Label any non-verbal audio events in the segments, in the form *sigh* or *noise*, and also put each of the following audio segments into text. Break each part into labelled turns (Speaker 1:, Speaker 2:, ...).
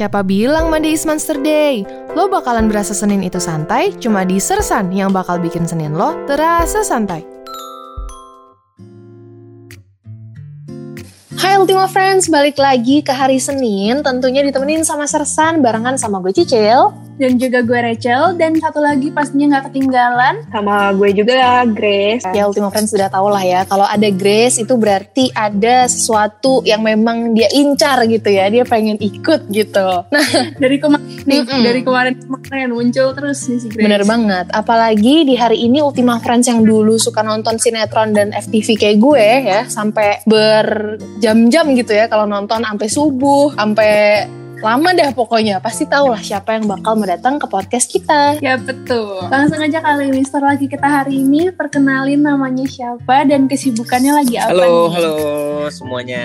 Speaker 1: Siapa bilang Monday is Monster Day? Lo bakalan berasa Senin itu santai, cuma di Sersan yang bakal bikin Senin lo terasa santai. Hai Ultima Friends, balik lagi ke hari Senin, tentunya ditemenin sama Sersan barengan sama gue Cicil.
Speaker 2: Dan juga gue Rachel dan satu lagi pastinya nggak ketinggalan
Speaker 3: sama gue juga Grace.
Speaker 1: Ya Ultima Friends sudah tahu lah ya, kalau ada Grace itu berarti ada sesuatu yang memang dia incar gitu ya, dia pengen ikut gitu. Nah *laughs*
Speaker 2: dari kemarin nih
Speaker 1: Mm-mm.
Speaker 2: dari kemarin kemarin muncul terus nih si Grace.
Speaker 1: bener banget, apalagi di hari ini Ultima Friends yang dulu suka nonton sinetron dan FTV kayak gue ya, sampai berjam-jam gitu ya kalau nonton sampai subuh, sampai lama dah pokoknya. Pasti tahu lah siapa yang bakal mau datang ke podcast kita.
Speaker 2: Ya betul. Langsung aja kali ini setelah lagi kita hari ini perkenalin namanya siapa dan kesibukannya lagi apa
Speaker 4: Halo,
Speaker 2: nih.
Speaker 4: halo semuanya.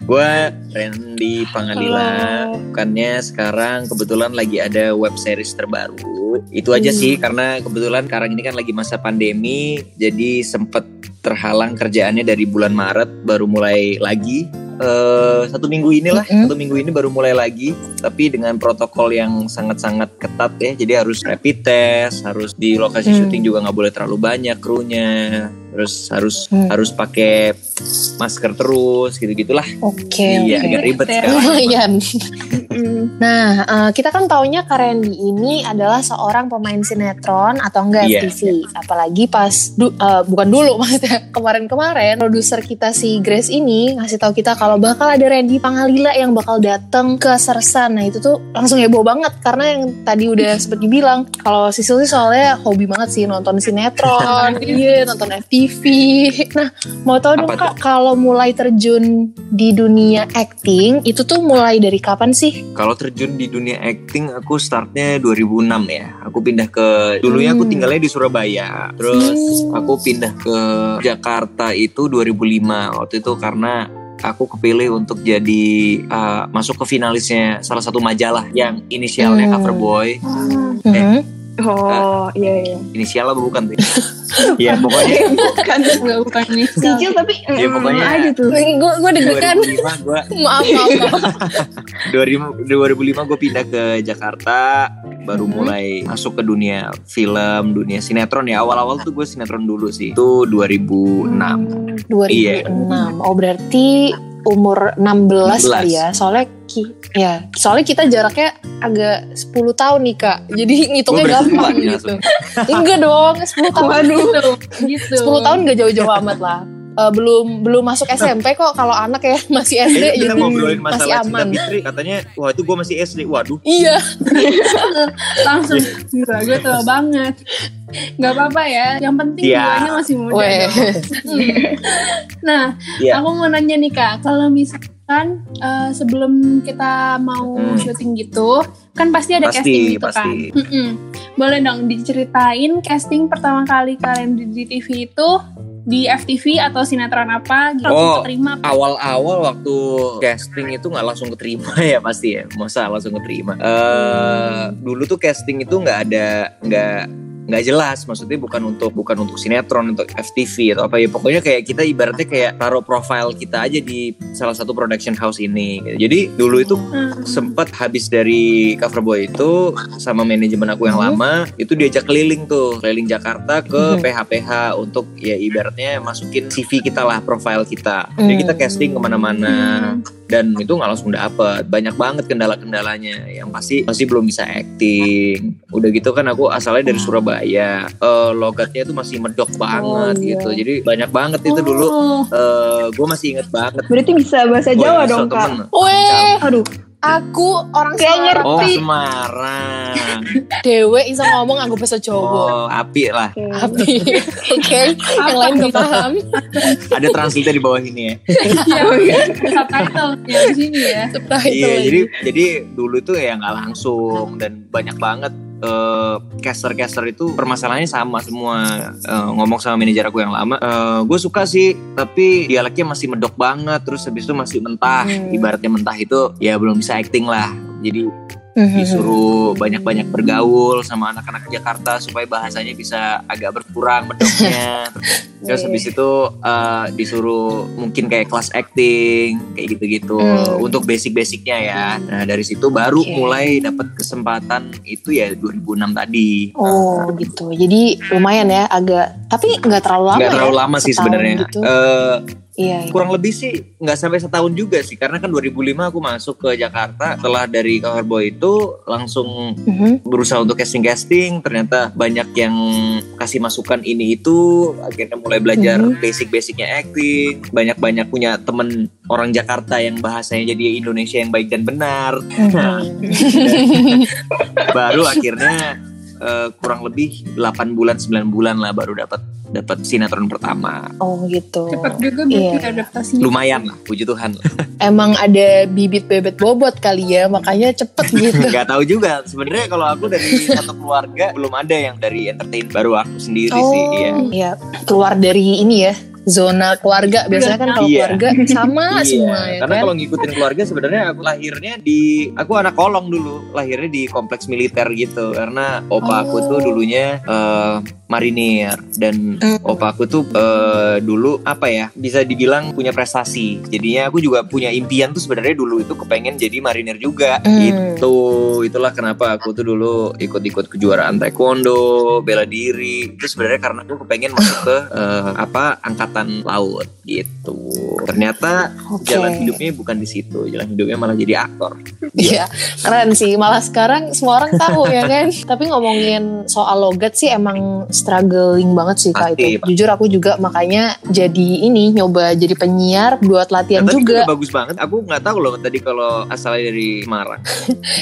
Speaker 4: Gue Randy Pangalila.
Speaker 2: Halo.
Speaker 4: Bukannya sekarang kebetulan lagi ada web series terbaru. Itu aja
Speaker 2: Hmm.
Speaker 4: sih karena kebetulan sekarang ini kan lagi masa pandemi, jadi sempet terhalang kerjaannya dari bulan Maret baru mulai lagi. Eh, satu minggu inilah,
Speaker 1: Mm-mm.
Speaker 4: satu minggu ini baru mulai lagi, tapi dengan protokol yang sangat-sangat ketat ya. Jadi harus rapid test, harus di lokasi
Speaker 1: Hmm.
Speaker 4: syuting juga nggak boleh terlalu banyak krunya, terus harus
Speaker 1: Hmm.
Speaker 4: harus pakai masker terus gitu gitulah
Speaker 1: Oke,
Speaker 4: iya
Speaker 1: oke.
Speaker 4: agak ribet
Speaker 2: Ya.
Speaker 4: sekarang
Speaker 1: Lumayan. Nah, eh, kita kan taunya Karendi ini adalah seorang pemain sinetron atau enggak
Speaker 4: Iya,
Speaker 1: FTV. Apalagi pas du- eh, bukan dulu *laughs* maksudnya kemarin-kemarin produser kita si Grace ini ngasih tahu kita kalau bakal ada Randy Pangalila yang bakal datang ke Sersan. Nah, itu tuh langsung heboh banget karena yang tadi udah sempet dibilang kalau Sisil sih soalnya hobi banget sih nonton sinetron, *laughs* iya, nonton FTV. Nah, mau tahu dong Kak, kalau mulai terjun di dunia acting itu tuh mulai dari kapan sih?
Speaker 4: kalau terjun di dunia acting aku startnya 2006 ya aku pindah ke dulunya aku
Speaker 1: Hmm.
Speaker 4: tinggalnya di Surabaya terus
Speaker 1: Hmm.
Speaker 4: aku pindah ke Jakarta itu 2005 waktu itu karena aku kepilih untuk jadi uh, masuk ke finalisnya salah satu majalah yang inisialnya
Speaker 1: Hmm.
Speaker 4: Coverboy
Speaker 1: Mhm.
Speaker 3: Oh iya iya.
Speaker 4: inisial apa bukan tuh *laughs* Iya pokoknya
Speaker 2: Bukan nggak bukan nih.
Speaker 3: Cicil tapi
Speaker 4: Ya, pokoknya-
Speaker 3: aja tuh.
Speaker 1: Gue gue deg-degan.
Speaker 4: 2005 gue *laughs*
Speaker 1: Maaf, maaf, maaf.
Speaker 4: 2005 2005 gue pindah ke Jakarta baru
Speaker 1: Mhm.
Speaker 4: mulai masuk ke dunia film dunia sinetron ya awal-awal tuh gue sinetron dulu sih itu 2006
Speaker 1: 2006.
Speaker 4: Iya.
Speaker 1: Oh, berarti umur 16,
Speaker 4: 16.
Speaker 1: kali ya. Soalnya ki- ya, soalnya kita jaraknya agak 10 tahun nih, Kak. Jadi ngitungnya gampang
Speaker 4: nih
Speaker 1: gitu. Enggak dong, 10 tahun.
Speaker 2: Gitu. gitu.
Speaker 1: 10 tahun gak jauh-jauh amat lah. Eh, belum belum masuk SMP kok kalau anak ya *laughs* masih SD
Speaker 4: Eh, kita
Speaker 1: jadi
Speaker 4: ngobrolin
Speaker 1: masih
Speaker 4: masalah cinta
Speaker 1: aman.
Speaker 4: Fitri katanya wah itu gue masih SD waduh
Speaker 1: Iya, *laughs*
Speaker 2: langsung gila gue tua banget. Gak apa-apa ya. Yang penting
Speaker 4: Iya.
Speaker 2: duanya masih muda.
Speaker 1: weh.
Speaker 2: dong. nah,
Speaker 4: Iya.
Speaker 2: aku mau nanya nih kak, kalau misalkan eh, sebelum kita mau
Speaker 4: Hmm.
Speaker 2: syuting gitu, kan pasti ada
Speaker 4: Pasti,
Speaker 2: casting gitu
Speaker 4: pasti.
Speaker 2: kan. Mm-mm. Boleh dong diceritain casting pertama kali kalian di, di TV itu di FTV atau sinetron apa? Gitu,
Speaker 4: Oh,
Speaker 2: terima.
Speaker 4: awal-awal waktu casting itu nggak langsung keterima *laughs* ya pasti ya masa langsung keterima eh dulu tuh casting itu nggak ada nggak nggak jelas maksudnya bukan untuk bukan untuk sinetron untuk FTV atau apa ya pokoknya kayak kita ibaratnya kayak taruh profile kita aja di salah satu production house ini gitu. jadi dulu itu
Speaker 2: Hmm.
Speaker 4: sempat habis dari Coverboy itu sama manajemen aku yang
Speaker 1: Hmm.
Speaker 4: lama itu diajak keliling tuh keliling Jakarta ke
Speaker 1: Hmm.
Speaker 4: PH-PH untuk ya ibaratnya masukin CV kita lah profile kita jadi kita casting ke mana-mana dan itu nggak langsung dapet. Banyak banget kendala-kendalanya. Yang pasti masih belum bisa acting. Udah gitu kan aku asalnya dari Surabaya. Eh, logatnya itu masih medok banget
Speaker 1: iya.
Speaker 4: gitu. Jadi banyak banget itu dulu.
Speaker 2: Oh.
Speaker 4: gue masih inget banget.
Speaker 3: Berarti bisa bahasa Jawa dong kak.
Speaker 1: Weh,
Speaker 3: Aduh.
Speaker 1: Aku orang
Speaker 3: Kayak
Speaker 1: Semarang.
Speaker 4: Oh
Speaker 3: Ngerti.
Speaker 4: Semarang *laughs*
Speaker 1: Dewe bisa ngomong aku bisa coba.
Speaker 4: Oh api lah
Speaker 3: Oke.
Speaker 1: Tapi, *laughs* oke, yang lain gak paham.
Speaker 4: Ada translate di bawah ini ya
Speaker 2: Iya, subtitle ya di sini ya.
Speaker 1: Subtitle
Speaker 4: Iya jadi jadi dulu tuh ya nggak langsung dan banyak banget eh, caster-caster itu permasalahannya sama semua Eh, ngomong sama manajer aku yang lama gue suka sih tapi dialeknya masih medok banget terus habis itu masih mentah
Speaker 1: Hmm.
Speaker 4: ibaratnya mentah itu ya belum bisa acting lah jadi. Disuruh banyak-banyak bergaul sama anak-anak Jakarta supaya bahasanya bisa agak berkurang bedoknya *laughs* terus habis itu eh, disuruh mungkin kayak kelas acting kayak gitu-gitu
Speaker 1: Hmm.
Speaker 4: untuk basic-basicnya ya nah dari situ baru
Speaker 1: Oke.
Speaker 4: mulai dapat kesempatan itu ya 2006 tadi
Speaker 1: Oh gitu. Jadi lumayan ya agak tapi nggak terlalu lama
Speaker 4: nggak
Speaker 1: ya.
Speaker 4: terlalu lama sih sebenarnya
Speaker 1: gitu.
Speaker 4: Eh,
Speaker 1: Iya. iya.
Speaker 4: kurang lebih sih nggak sampai setahun juga sih karena kan 2005 aku masuk ke Jakarta setelah dari Cover Boy itu langsung
Speaker 1: Mhm.
Speaker 4: berusaha untuk casting casting ternyata banyak yang kasih masukan ini itu akhirnya mulai belajar
Speaker 1: Mhm.
Speaker 4: basic basicnya acting banyak banyak punya temen orang Jakarta yang bahasanya jadi Indonesia yang baik dan benar
Speaker 1: Mhm. *laughs*
Speaker 4: baru akhirnya eh, kurang lebih 8 bulan 9 bulan lah baru dapat dapat sinetron pertama
Speaker 1: Oh gitu.
Speaker 2: Cepet juga berarti
Speaker 1: Iya.
Speaker 2: adaptasinya.
Speaker 4: lumayan lah puji Tuhan
Speaker 1: Emang ada bibit bebet bobot kali ya, makanya cepet *laughs* gitu.
Speaker 4: nggak tahu juga sebenarnya kalau aku dari satu keluarga belum ada yang dari entertain baru aku sendiri sih iya
Speaker 1: Iya, keluar dari ini ya zona keluarga. Biasanya kan kalau
Speaker 4: Iya.
Speaker 1: keluarga *laughs* sama
Speaker 4: Iya,
Speaker 1: semua ya
Speaker 4: karena
Speaker 1: kan.
Speaker 4: kalau ngikutin keluarga sebenarnya aku lahirnya di aku anak kolong dulu, lahirnya di kompleks militer gitu. Karena opa aku tuh
Speaker 1: Oh.
Speaker 4: dulunya eh, marinir dan
Speaker 1: Hmm.
Speaker 4: opa aku tuh eh, dulu apa ya bisa dibilang punya prestasi. Jadinya aku juga punya impian tuh sebenarnya dulu itu kepengen jadi marinir juga.
Speaker 1: Hmm.
Speaker 4: Gitu. Itulah kenapa aku tuh dulu ikut-ikut kejuaraan taekwondo, bela diri. Itu sebenarnya karena aku kepengen masuk ke eh, apa angkatan laut gitu. Ternyata
Speaker 1: Oke.
Speaker 4: jalan hidupnya bukan di situ. Jalan hidupnya malah jadi aktor.
Speaker 1: Iya, keren sih. Malah sekarang semua orang tahu ya kan. *laughs* Tapi ngomongin soal logat sih emang struggling banget sih kak
Speaker 4: Pasti,
Speaker 1: itu.
Speaker 4: Pak.
Speaker 1: Jujur aku juga makanya jadi ini nyoba jadi penyiar buat latihan
Speaker 4: Nah,
Speaker 1: juga.
Speaker 4: bagus banget. Aku nggak tahu loh tadi kalau asalnya dari Semarang. *laughs*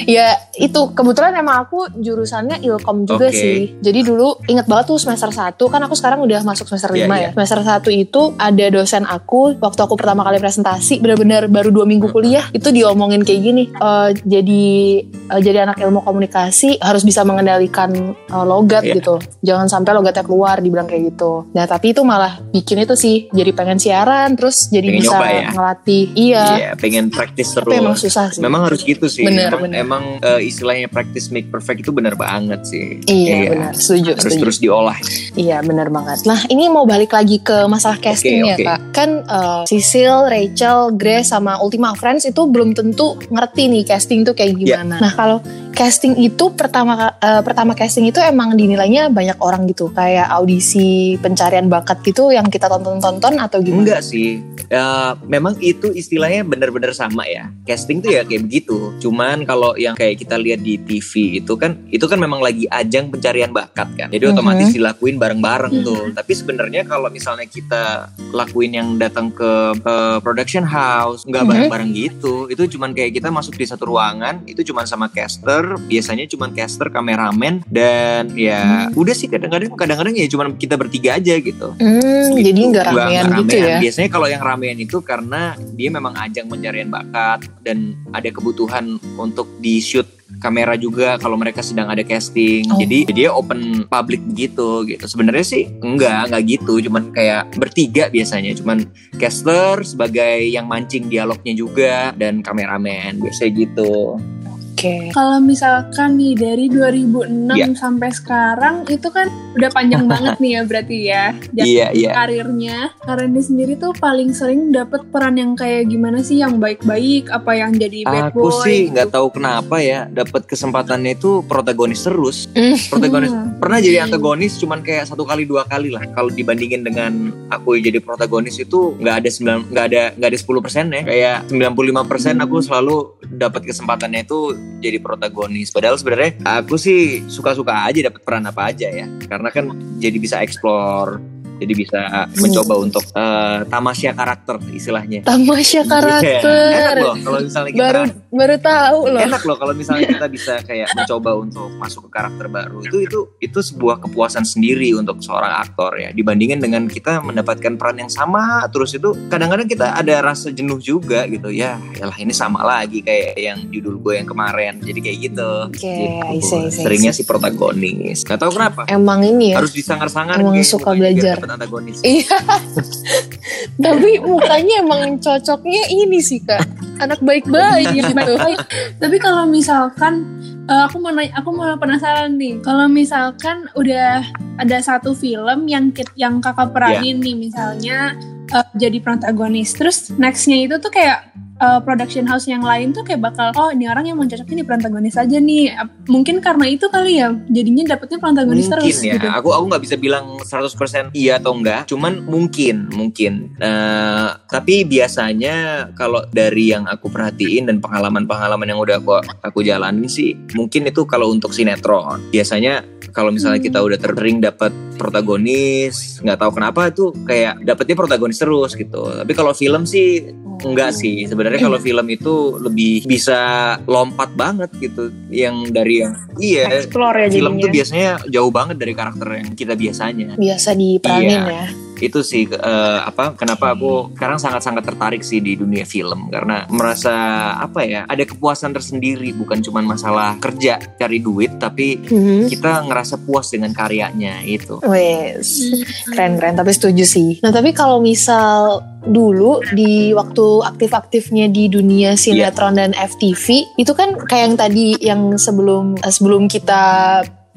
Speaker 1: Ya itu kebetulan emang aku jurusannya ilkom juga
Speaker 4: Oke.
Speaker 1: sih. Jadi dulu inget banget tuh semester 1 kan aku sekarang udah masuk semester 5
Speaker 4: Iya,
Speaker 1: ya.
Speaker 4: iya.
Speaker 1: Semester 1 itu ada dosen aku waktu aku pertama kali presentasi benar-benar baru dua minggu kuliah itu diomongin kayak gini. "Eh, jadi eh, jadi anak ilmu komunikasi harus bisa mengendalikan eh, logat
Speaker 4: Iya.
Speaker 1: gitu. Jangan sampai logatnya keluar dibilang kayak gitu. Nah tapi itu malah bikin itu sih jadi pengen siaran terus jadi
Speaker 4: Pengen
Speaker 1: bisa
Speaker 4: nyoba ya?
Speaker 1: ngelatih. Iya.
Speaker 4: Iya, pengen praktis terus.
Speaker 1: Tapi emang susah sih.
Speaker 4: Memang harus gitu sih.
Speaker 1: Bener,
Speaker 4: emang
Speaker 1: bener.
Speaker 4: emang, eh, istilahnya practice make perfect itu benar banget sih.
Speaker 1: Iya, benar, setuju,
Speaker 4: Harus
Speaker 1: setuju.
Speaker 4: terus diolah.
Speaker 1: Iya benar banget. Nah ini mau balik lagi ke masalah casting ya
Speaker 4: oke.
Speaker 1: kak. Kan uh, Sisil, Rachel, Grace sama Ultima Friends itu belum tentu ngerti nih casting tuh kayak
Speaker 4: Iya.
Speaker 1: gimana. Nah kalau casting itu pertama uh, pertama casting itu emang dinilainya banyak orang gitu. Kayak audisi pencarian bakat gitu yang kita tonton-tonton atau gimana?
Speaker 4: Enggak sih. Ya, memang itu istilahnya benar-benar sama ya. Casting tuh ya kayak begitu. Cuman kalau yang kayak kita lihat di TV itu kan itu kan memang lagi ajang pencarian bakat kan. Jadi
Speaker 1: Mhm.
Speaker 4: otomatis dilakuin bareng-bareng
Speaker 2: Mhm.
Speaker 4: tuh. Tapi sebenarnya kalau misalnya kita lakuin yang datang ke eh, production house nggak
Speaker 1: Mhm.
Speaker 4: bareng-bareng gitu. Itu cuman kayak kita masuk di satu ruangan itu cuman sama caster, biasanya cuman caster, kameramen dan ya udah sih kadang-kadang kadang-kadang ya cuman kita bertiga aja gitu.
Speaker 1: Hmm,
Speaker 4: Gitu.
Speaker 1: jadi nggak ramean gitu
Speaker 4: ramean.
Speaker 1: ya?
Speaker 4: Biasanya kalau yang ramean itu karena dia memang ajang pencarian bakat dan ada kebutuhan untuk di shoot kamera juga kalau mereka sedang ada casting.
Speaker 1: Oh.
Speaker 4: Jadi dia open public begitu gitu. Sebenarnya sih enggak, enggak gitu. Cuman kayak bertiga biasanya. Cuman caster sebagai yang mancing dialognya juga dan kameramen biasanya gitu.
Speaker 1: Oke.
Speaker 2: Kalau misalkan nih dari 2006
Speaker 4: Iya.
Speaker 2: sampai sekarang itu kan udah panjang banget nih ya berarti ya jalan
Speaker 4: Iya, iya.
Speaker 2: karirnya. Karena sendiri tuh paling sering dapet peran yang kayak gimana sih yang baik-baik apa yang jadi bad
Speaker 4: Aku
Speaker 2: boy?
Speaker 4: sih
Speaker 2: gitu.
Speaker 4: nggak tahu kenapa ya dapat kesempatannya itu protagonis terus.
Speaker 1: Hmm.
Speaker 4: Protagonis
Speaker 2: Hmm.
Speaker 4: pernah jadi antagonis cuman kayak satu kali dua kali lah kalau dibandingin dengan aku jadi protagonis itu nggak ada sembilan nggak ada nggak ada 10 persen ya kayak 95 persen aku selalu dapat kesempatannya itu jadi protagonis. Padahal sebenarnya aku sih suka-suka aja dapat peran apa aja ya. Karena kan jadi bisa explore jadi bisa mencoba untuk eh, tamasya karakter istilahnya
Speaker 1: Tamasya
Speaker 4: Iya,
Speaker 1: karakter.
Speaker 4: enak loh kalau misalnya kita
Speaker 1: baru baru tahu loh.
Speaker 4: enak loh kalau misalnya kita bisa kayak mencoba untuk masuk ke karakter baru itu itu itu sebuah kepuasan sendiri untuk seorang aktor ya dibandingin dengan kita mendapatkan peran yang sama terus itu kadang-kadang kita ada rasa jenuh juga gitu ya yalah ini sama lagi kayak yang judul gue yang kemarin jadi kayak gitu,
Speaker 1: Oke,
Speaker 4: Gitu.
Speaker 1: I see, I see, I
Speaker 4: seringnya
Speaker 1: see.
Speaker 4: si protagonis nggak tahu kenapa
Speaker 1: Emang ini ya.
Speaker 4: harus disangar-sangar
Speaker 1: Emang
Speaker 4: kayak
Speaker 1: suka belajar.
Speaker 4: Dapet antagonis *laughs*
Speaker 1: Iya. Tapi mukanya emang cocoknya ini sih kak. anak baik-baik
Speaker 2: Iya,
Speaker 1: gitu.
Speaker 2: Tapi kalau misalkan eh, aku mau nanya, aku mau penasaran nih. Kalau misalkan udah ada satu film yang kit- yang kakak peranin nih, misalnya eh, jadi protagonis, terus nextnya itu tuh kayak eh, production house yang lain tuh kayak bakal, oh ini orang yang mau cocok ini protagonis aja nih. Mungkin karena itu kali ya, jadinya dapetnya protagonis
Speaker 4: mungkin
Speaker 2: terus
Speaker 4: ya
Speaker 2: gitu.
Speaker 4: aku aku nggak bisa bilang 100% iya atau enggak cuman mungkin mungkin Eh, tapi biasanya kalau dari yang aku perhatiin dan pengalaman-pengalaman yang udah aku aku jalanin sih mungkin itu kalau untuk sinetron biasanya kalau misalnya
Speaker 2: Hmm.
Speaker 4: kita udah sering dapat protagonis nggak tahu kenapa itu kayak dapetnya protagonis terus gitu tapi kalau film sih enggak sih sebenarnya kalau film itu lebih bisa lompat banget gitu yang dari yang iya
Speaker 3: Explore ya
Speaker 4: film
Speaker 3: jadinya.
Speaker 4: tuh biasanya jauh banget dari karakter yang kita biasanya
Speaker 1: Biasa diperanin
Speaker 4: Iya.
Speaker 1: ya.
Speaker 4: Itu sih eh, apa kenapa aku sekarang sangat-sangat tertarik sih di dunia film karena merasa apa ya ada kepuasan tersendiri bukan cuma masalah kerja cari duit tapi
Speaker 1: Mhm.
Speaker 4: kita ngerasa puas dengan karyanya itu
Speaker 1: Wes,
Speaker 2: Hmm.
Speaker 1: keren-keren tapi setuju sih. Nah tapi kalau misal dulu di waktu aktif-aktifnya di dunia sinetron dan FTV itu kan kayak yang tadi yang sebelum eh, sebelum kita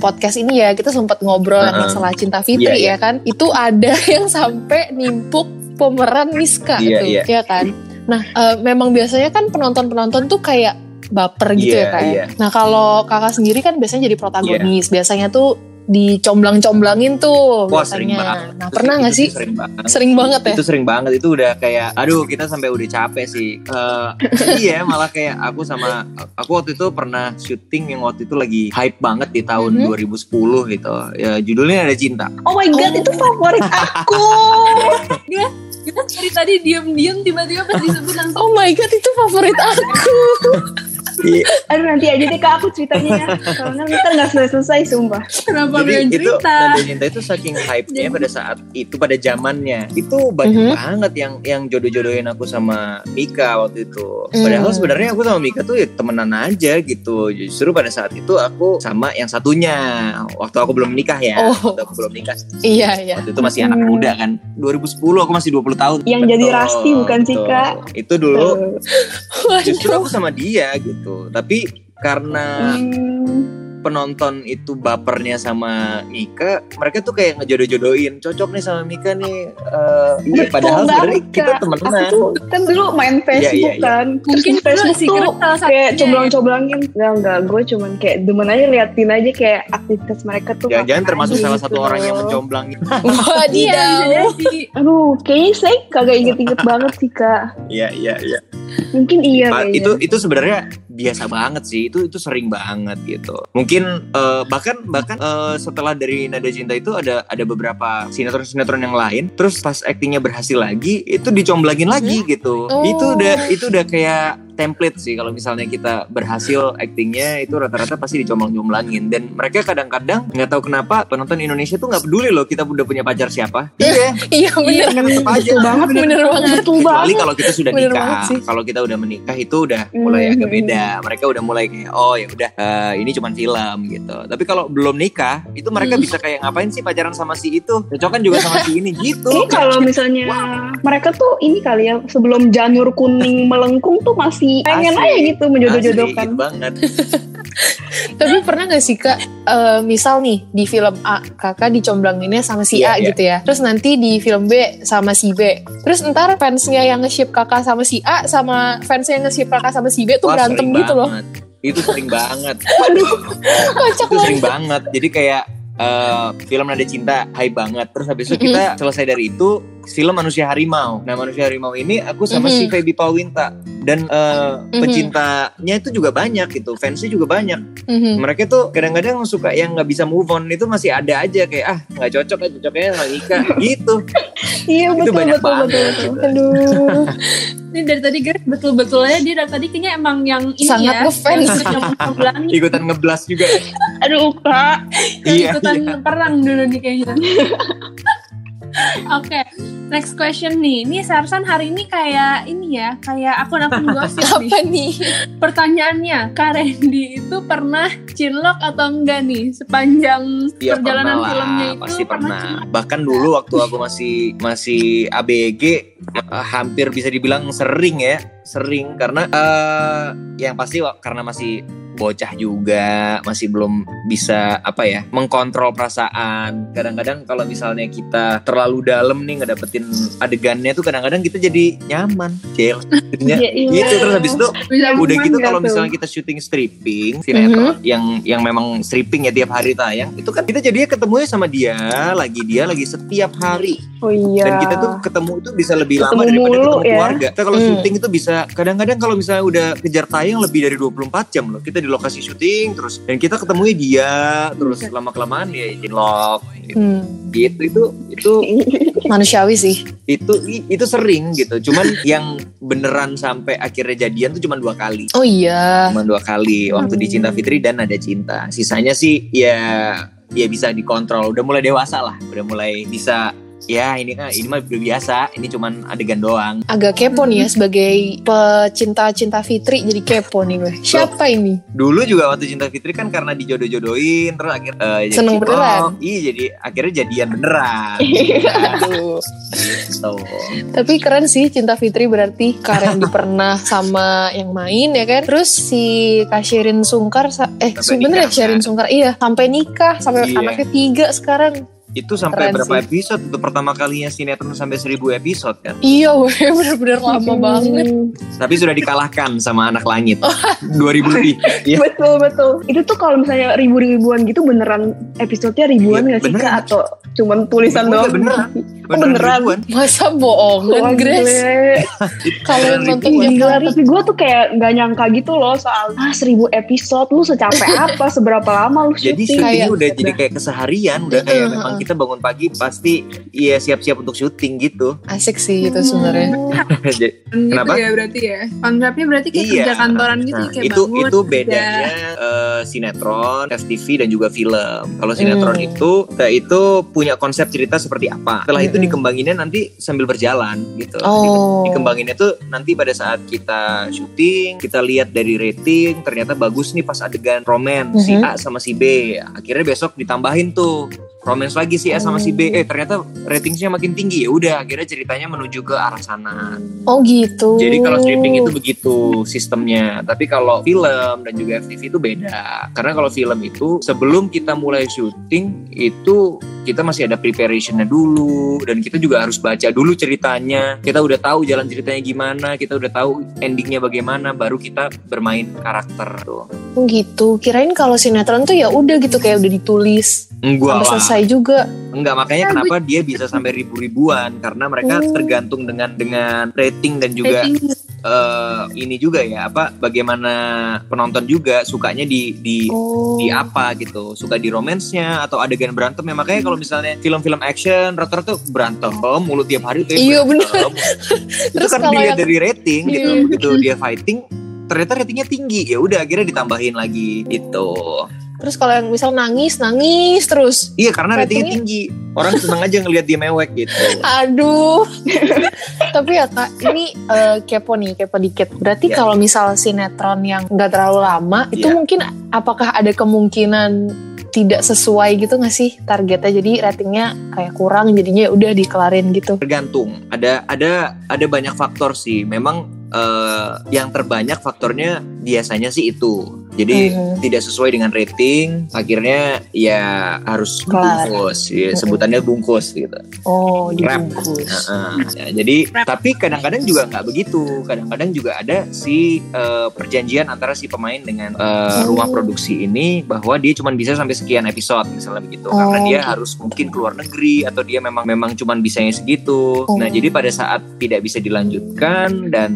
Speaker 1: podcast ini ya kita sempat ngobrol yang
Speaker 4: Uh-uh.
Speaker 1: masalah cinta Fitri
Speaker 4: Iya,
Speaker 1: ya kan itu ada *laughs* yang sampai nimpuk pemeran Miska
Speaker 4: Iya,
Speaker 1: tuh
Speaker 4: iya.
Speaker 1: ya kan. Nah eh, memang biasanya kan penonton-penonton tuh kayak baper gitu
Speaker 4: Iya,
Speaker 1: ya kayak.
Speaker 4: iya.
Speaker 1: Nah kalau kakak sendiri kan biasanya jadi protagonis, biasanya tuh dicomblang-comblangin tuh
Speaker 4: wah
Speaker 1: biasanya.
Speaker 4: sering banget
Speaker 1: Nah
Speaker 4: Itu
Speaker 1: pernah nggak sih?
Speaker 4: sering banget
Speaker 1: Sering banget ya.
Speaker 4: itu sering banget itu udah kayak aduh kita sampai udah capek sih Eh, iya malah kayak aku sama aku waktu itu pernah syuting yang waktu itu lagi hype banget di tahun
Speaker 1: Mhm.
Speaker 4: 2010 gitu ya judulnya ada cinta
Speaker 3: Oh my god, itu favorit aku. *laughs*
Speaker 2: Kita dari tadi diem-diem tiba-tiba pas disebut langsung
Speaker 1: Oh my god itu favorit aku. *laughs*
Speaker 3: Aduh nanti aja deh kak aku ceritanya. Soalnya ntar nggak selesai-selesai sumpah.
Speaker 2: kenapa
Speaker 4: Jadi itu
Speaker 2: cerita?
Speaker 4: Nada Cinta itu saking hype-nya pada saat itu pada zamannya itu banyak
Speaker 1: Mhm.
Speaker 4: banget yang yang jodoh-jodohin aku sama Mika waktu itu. Padahal
Speaker 1: Hmm.
Speaker 4: sebenarnya aku sama Mika tuh ya temenan aja gitu. Justru pada saat itu aku sama yang satunya waktu aku belum nikah ya.
Speaker 1: Oh.
Speaker 4: Waktu aku belum nikah.
Speaker 1: Iya iya.
Speaker 4: Waktu itu masih anak
Speaker 3: Hmm.
Speaker 4: muda kan. 2010 aku masih 20 tahun.
Speaker 3: Yang jadi Rasti bukan sih,
Speaker 4: betul.
Speaker 3: Kak?
Speaker 4: Itu dulu justru aku sama dia gitu. Tapi karena
Speaker 3: hmm,
Speaker 4: penonton itu bapernya sama Mika, mereka tuh kayak ngejodoh-jodohin, cocok nih sama Mika nih. iya,
Speaker 3: betul
Speaker 4: padahal sebenarnya
Speaker 3: banget,
Speaker 4: kita temenan.
Speaker 3: Aku tuh kan dulu main Facebook
Speaker 4: iya, iya.
Speaker 3: kan. Terus
Speaker 2: Mungkin
Speaker 3: di Facebook
Speaker 2: sih
Speaker 3: tuh kayak
Speaker 2: ya.
Speaker 3: comblang-coblangin. Enggak, enggak. Gue cuman kayak demen aja liatin aja kayak aktivitas mereka tuh.
Speaker 4: Jangan-jangan termasuk salah
Speaker 3: gitu
Speaker 4: satu orang yang
Speaker 1: Wadidaw.
Speaker 2: bisa jadi.
Speaker 3: Aduh, kayaknya saya kagak inget-inget banget sih kak.
Speaker 4: Iya, iya, iya.
Speaker 3: Mungkin iya kayaknya.
Speaker 4: itu itu sebenarnya biasa banget sih. Itu itu sering banget gitu. Mungkin eh, bahkan bahkan eh, setelah dari Nada Cinta itu ada ada beberapa sinetron-sinetron yang lain. Terus pas aktingnya berhasil lagi, itu dicomblangin lagi gitu.
Speaker 1: Oh.
Speaker 4: Itu udah itu udah kayak template sih kalau misalnya kita berhasil aktingnya itu rata-rata pasti dicomblang-comblangin dan mereka kadang-kadang nggak tahu kenapa penonton Indonesia tuh nggak peduli loh kita udah punya pacar siapa iya
Speaker 1: Iya bener.
Speaker 3: Hmm,
Speaker 4: tetep aja.
Speaker 3: betul banget.
Speaker 1: Bener banget.
Speaker 4: Kecuali kalau kita sudah
Speaker 1: Bener
Speaker 4: nikah kalau kita udah menikah itu udah mulai agak
Speaker 3: Hmm.
Speaker 4: beda mereka udah mulai kayak oh ya udah eh, ini cuma film gitu tapi kalau belum nikah itu mereka
Speaker 1: Hmm.
Speaker 4: bisa kayak ngapain sih pacaran sama si itu cocokan juga sama si ini gitu
Speaker 3: Kayaknya kalau *laughs* misalnya mereka tuh ini kali ya sebelum janur kuning melengkung tuh masih pengen
Speaker 4: Asli.
Speaker 3: aja gitu menjodoh-jodohkan.
Speaker 4: Asli, gitu banget *laughs*
Speaker 1: Tapi pernah gak sih kak, eh, misal nih di film A kakak dicomblanginnya sama si
Speaker 4: Iya,
Speaker 1: A
Speaker 4: iya.
Speaker 1: gitu ya. Terus nanti di film B sama si B. Terus ntar fansnya yang nge-ship kakak sama si A sama fansnya yang nge-ship kakak sama si B tuh
Speaker 4: Wah,
Speaker 1: berantem gitu loh.
Speaker 4: itu sering banget *laughs* *laughs*
Speaker 1: Kocak
Speaker 4: itu sering banget jadi kayak eh, film Nada Cinta high banget terus habis itu kita selesai dari itu film Manusia Harimau nah Manusia Harimau ini aku sama si
Speaker 1: Mhm.
Speaker 4: Feby Pawinta dan eh,
Speaker 1: Mhm.
Speaker 4: pecintanya itu juga banyak gitu fansnya juga banyak
Speaker 1: Mhm.
Speaker 4: mereka tuh kadang-kadang suka yang nggak bisa move on itu masih ada aja kayak ah nggak cocok ya cocoknya sama Nika gitu
Speaker 3: Iya
Speaker 4: itu
Speaker 3: betul
Speaker 4: banyak
Speaker 3: betul
Speaker 4: banget
Speaker 3: betul.
Speaker 4: gitu.
Speaker 1: Aduh, *laughs*
Speaker 2: Ini dari tadi Grace betul-betul aja dia dari tadi kayaknya emang yang ini
Speaker 1: Sangat
Speaker 2: ya.
Speaker 1: ngefans. *laughs*
Speaker 4: Ikutan ngeblas juga ya. *laughs*
Speaker 3: Aduh kak.
Speaker 2: yang
Speaker 4: Iya,
Speaker 2: ikutan perang dulu nih kayaknya. *laughs* Oke, next question nih. Ini Sarsan hari ini kayak ini ya, kayak akun-akun *laughs* gosip nih.
Speaker 1: Apa nih?
Speaker 2: Pertanyaannya, Kak Randy itu pernah cinlok atau enggak nih sepanjang
Speaker 4: Iya
Speaker 2: perjalanan
Speaker 4: pernah
Speaker 2: filmnya itu?
Speaker 4: pasti pernah.
Speaker 2: cinlok?
Speaker 4: Bahkan dulu waktu aku masih masih ABG eh, hampir bisa dibilang sering ya, sering karena eh yang pasti karena masih bocah juga, masih belum bisa apa ya mengkontrol perasaan. Kadang-kadang kalau misalnya kita terlalu dalam nih ngedapetin adegannya tuh kadang-kadang kita jadi nyaman, Cel. Jadinya
Speaker 3: Iya, iya.
Speaker 4: gitu terus habis itu
Speaker 2: Bisa
Speaker 4: udah gitu kalau misalnya kita syuting stripping sinetron yang yang memang stripping ya tiap hari tayang itu kan kita jadinya ketemunya sama dia lagi dia lagi setiap hari
Speaker 3: Oh iya.
Speaker 4: dan kita tuh ketemu itu bisa lebih
Speaker 3: Ketemu
Speaker 4: lama daripada
Speaker 3: mulu,
Speaker 4: ketemu
Speaker 3: ya.
Speaker 4: keluarga kita kalau
Speaker 1: Hmm.
Speaker 4: syuting itu bisa kadang-kadang kalau misalnya udah kejar tayang lebih dari 24 jam loh kita di lokasi syuting terus dan kita ketemunya dia terus lama kelamaan ya cinlok
Speaker 1: Hmm,
Speaker 4: gitu itu itu *laughs*
Speaker 1: manusiawi sih.
Speaker 4: itu itu sering gitu. Cuman yang beneran sampai akhirnya jadian tuh cuma dua kali.
Speaker 1: Oh iya.
Speaker 4: cuma dua kali waktu di Cinta Fitri dan ada cinta. Sisanya sih ya ya bisa dikontrol. Udah mulai dewasa lah udah mulai bisa ya ini kan ini mah biasa ini cuman adegan doang
Speaker 1: Agak kepo nih ya sebagai pecinta cinta Fitri jadi kepo nih gue. Siapa ini?
Speaker 4: dulu juga waktu Cinta Fitri kan karena dijodoh-jodohin terus akhirnya eh, jadi
Speaker 1: Seneng beneran.
Speaker 4: iya jadi akhirnya jadian beneran
Speaker 1: Aduh. *laughs*
Speaker 4: gitu
Speaker 1: Tapi keren sih Cinta Fitri berarti Karen di pernah sama yang main ya kan. Terus si Kak Sherin Sungkar eh
Speaker 4: nikah,
Speaker 1: Sherin
Speaker 4: kan?
Speaker 1: Sungkar iya sampai nikah sampai
Speaker 4: Iya.
Speaker 1: anaknya tiga sekarang.
Speaker 4: Itu sampai
Speaker 1: Keren
Speaker 4: berapa
Speaker 1: sih.
Speaker 4: episode itu pertama kalinya sinetron sampai 1000 episode kan
Speaker 1: Iya *laughs* weh bener-bener lama banget.
Speaker 4: tapi sudah dikalahkan sama anak langit *laughs*
Speaker 1: Oh.
Speaker 4: 2000 lebih Iya.
Speaker 3: betul betul. Itu tuh kalau misalnya ribu-ribuan gitu beneran episodenya ribuan nggak sih
Speaker 4: beneran.
Speaker 3: kak atau cuman tulisan
Speaker 4: Beneran,
Speaker 3: doang?
Speaker 4: beneran.
Speaker 3: Oh, beneran.
Speaker 1: Masa bohongan
Speaker 3: Wah,
Speaker 1: Grace? *laughs* yang nonton
Speaker 3: gila, tapi gue tuh kayak nggak nyangka gitu loh soal ah seribu episode lu secapek apa seberapa lama lu
Speaker 4: Jadi
Speaker 3: syuting
Speaker 4: udah jadi kayak keseharian, udah kayak memang. Kita bangun pagi pasti iya siap-siap untuk syuting gitu.
Speaker 1: Asik sih itu sebenarnya. *laughs*
Speaker 4: Kenapa?
Speaker 2: Gitu ya berarti ya. Konsepnya berarti kayak
Speaker 4: Iya.
Speaker 2: kerja kantoran gitu
Speaker 4: Nah,
Speaker 2: kayak
Speaker 4: itu
Speaker 2: bangun,
Speaker 4: itu bedanya eh, sinetron, FTV dan juga film. Kalau sinetron
Speaker 1: Hmm.
Speaker 4: itu kita itu punya konsep cerita seperti apa. Setelah itu
Speaker 1: Mm-mm.
Speaker 4: dikembanginnya nanti sambil berjalan gitu.
Speaker 1: Oh.
Speaker 4: Dikembanginnya tuh nanti pada saat kita syuting, kita lihat dari rating ternyata bagus nih pas adegan romance si
Speaker 1: Mhm.
Speaker 4: A sama si B. Akhirnya besok ditambahin tuh romance lagi si A sama si B. Eh ternyata ratingsnya makin tinggi ya udah akhirnya ceritanya menuju ke arah sana.
Speaker 1: Oh gitu.
Speaker 4: Jadi kalau stripping itu begitu sistemnya. Tapi kalau film dan juga FTV itu beda. Karena kalau film itu sebelum kita mulai syuting itu kita masih ada preparationnya dulu dan kita juga harus baca dulu ceritanya. Kita udah tahu jalan ceritanya gimana, kita udah tahu endingnya bagaimana, baru kita bermain karakter tuh.
Speaker 1: Oh gitu. Kirain kalau sinetron tuh ya udah gitu kayak udah ditulis
Speaker 4: Enggak
Speaker 1: sampai selesai juga.
Speaker 4: Enggak, makanya
Speaker 2: Ah,
Speaker 4: kenapa dia bisa sampai ribu-ribuan karena mereka
Speaker 1: Oh.
Speaker 4: tergantung dengan dengan rating dan juga
Speaker 2: Rating.
Speaker 4: eh, ini juga ya apa bagaimana penonton juga sukanya di di
Speaker 1: Oh.
Speaker 4: di apa gitu suka di romansnya atau adegan berantem ya makanya kalau misalnya film-film action rata-rata berantem mulut tiap hari tuh
Speaker 1: Iya, bener.
Speaker 4: itu
Speaker 1: Terus
Speaker 4: kan
Speaker 1: kalau
Speaker 4: dilihat
Speaker 1: yang-
Speaker 4: dari rating gitu
Speaker 1: Iya.
Speaker 4: begitu dia fighting ternyata ratingnya tinggi ya udah akhirnya ditambahin lagi gitu
Speaker 1: Terus kalau yang misal nangis, nangis terus.
Speaker 4: iya karena ratingnya
Speaker 1: Ratingnya-
Speaker 4: tinggi orang seneng aja ngelihat dia mewek gitu *laughs*
Speaker 1: Aduh. *laughs* Tapi ya kak, ini eh, kepo nih, kepo dikit. Berarti
Speaker 4: Ya.
Speaker 1: kalau misal sinetron yang nggak terlalu lama, itu
Speaker 4: Ya.
Speaker 1: mungkin apakah ada kemungkinan tidak sesuai gitu nggak sih targetnya? Jadi ratingnya kayak kurang, jadinya ya udah dikelarin gitu.
Speaker 4: tergantung ada ada ada banyak faktor sih memang eh, yang terbanyak faktornya biasanya sih itu jadi
Speaker 1: Mhm.
Speaker 4: tidak sesuai dengan rating akhirnya ya harus
Speaker 1: Kelar.
Speaker 4: bungkus ya, sebutannya bungkus gitu
Speaker 1: Oh,
Speaker 4: Rap.
Speaker 1: dibungkus.
Speaker 4: Heeh. Ya, jadi tapi kadang-kadang juga nggak begitu kadang-kadang juga ada si eh, perjanjian antara si pemain dengan eh,
Speaker 1: Oh.
Speaker 4: rumah produksi ini bahwa dia cuma bisa sampai sekian episode misalnya begitu karena
Speaker 1: Oh,
Speaker 4: dia
Speaker 1: gitu.
Speaker 4: harus mungkin keluar negeri atau dia memang memang cuma bisanya segitu
Speaker 1: Oh.
Speaker 4: nah jadi pada saat tidak bisa dilanjutkan dan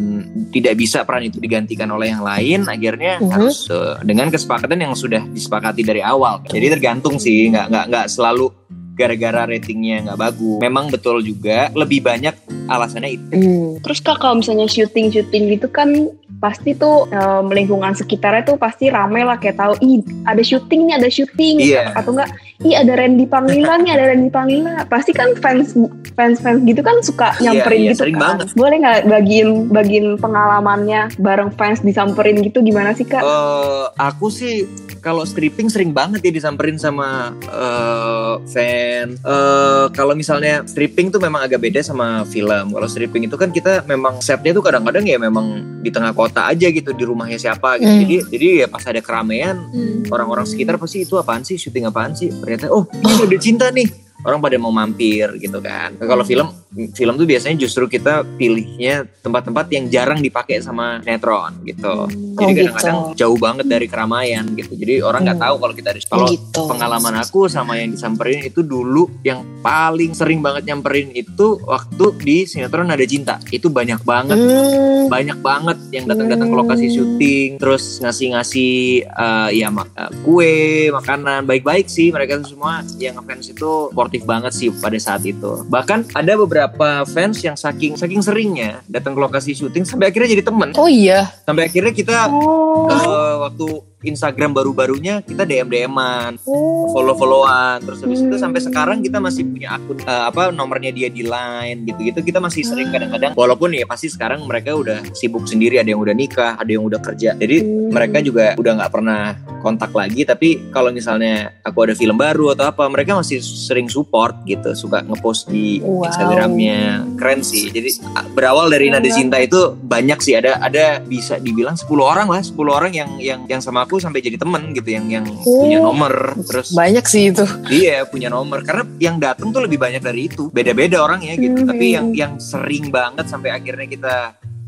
Speaker 4: tidak bisa peran itu digantikan oleh yang lain akhirnya
Speaker 1: Mhm.
Speaker 4: harus eh, dengan kesepakatan yang sudah disepakati dari awal jadi tergantung sih nggak nggak nggak selalu gara-gara ratingnya nggak bagus. Memang betul juga lebih banyak alasannya itu.
Speaker 1: Hmm.
Speaker 3: Terus kak kalau misalnya syuting-syuting gitu kan pasti tuh em, lingkungan sekitarnya tuh pasti rame lah kayak tahu ih ada syuting nih ada syuting
Speaker 4: Iya.
Speaker 3: atau enggak Ih ada Randy Panglila nih, ada Randy Panglila. Pasti kan fans fans fans gitu kan suka
Speaker 4: Iya,
Speaker 3: nyamperin
Speaker 4: iya,
Speaker 3: gitu
Speaker 4: sering
Speaker 3: kan.
Speaker 4: banget.
Speaker 3: Boleh nggak bagiin bagiin pengalamannya bareng fans disamperin gitu gimana sih kak?
Speaker 4: Eh, aku sih kalau stripping sering banget ya disamperin sama eh, fan. Eh, kalau misalnya stripping tuh memang agak beda sama film. Kalau stripping itu kan kita memang setnya tuh kadang-kadang ya memang di tengah kota aja gitu di rumahnya siapa gitu.
Speaker 1: Hmm.
Speaker 4: Jadi jadi ya pas ada keramaian
Speaker 2: Hmm.
Speaker 4: orang-orang sekitar pasti itu apaan sih syuting apaan sih ternyata oh ini udah cinta nih. Orang pada mau mampir gitu kan. Kalau film film tuh biasanya justru kita pilihnya tempat-tempat yang jarang dipakai sama sinetron gitu. Jadi
Speaker 1: Oh,
Speaker 4: kadang-kadang jauh banget dari keramaian gitu. Jadi orang nggak
Speaker 1: Hmm.
Speaker 4: tahu kalau kita di kalau
Speaker 1: gitu.
Speaker 4: pengalaman aku sama yang disamperin itu dulu yang paling sering banget nyamperin itu waktu di sinetron ada cinta. Itu banyak banget.
Speaker 1: Hmm.
Speaker 4: banyak banget yang datang-datang ke lokasi
Speaker 1: Hmm.
Speaker 4: syuting terus ngasih-ngasih eh, ya mak- eh, kue makanan. Baik-baik sih mereka semua yang ngefans itu sportif banget sih pada saat itu. Bahkan ada beberapa fans yang saking saking seringnya datang ke lokasi syuting sampai akhirnya jadi temen
Speaker 1: Oh iya.
Speaker 4: sampai akhirnya kita
Speaker 3: Oh,
Speaker 4: eh, waktu Instagram baru-barunya kita DM DM-an
Speaker 1: Oh.
Speaker 4: follow-followan. Terus habis itu
Speaker 3: Hmm.
Speaker 4: sampai sekarang kita masih punya akun eh, apa nomornya dia di line gitu-gitu. Kita masih sering kadang-kadang walaupun ya pasti sekarang mereka udah sibuk sendiri ada yang udah nikah ada yang udah kerja. Jadi
Speaker 3: Hmm.
Speaker 4: mereka juga udah nggak pernah kontak lagi. Tapi kalau misalnya aku ada film baru atau apa mereka masih sering support gitu. Suka ngepost di
Speaker 1: Wow.
Speaker 4: Instagramnya. Keren sih. Jadi ah, berawal dari Nada Cinta itu banyak sih. Ada ada bisa dibilang 10 orang lah. 10 orang yang yang yang sama aku sampai jadi temen gitu yang yang punya
Speaker 1: Oh.
Speaker 4: nomor terus
Speaker 1: Banyak sih itu.
Speaker 4: Iya punya nomor karena yang datang tuh lebih banyak dari itu beda-beda orangnya gitu
Speaker 3: Hmm.
Speaker 4: tapi yang yang sering banget sampai akhirnya kita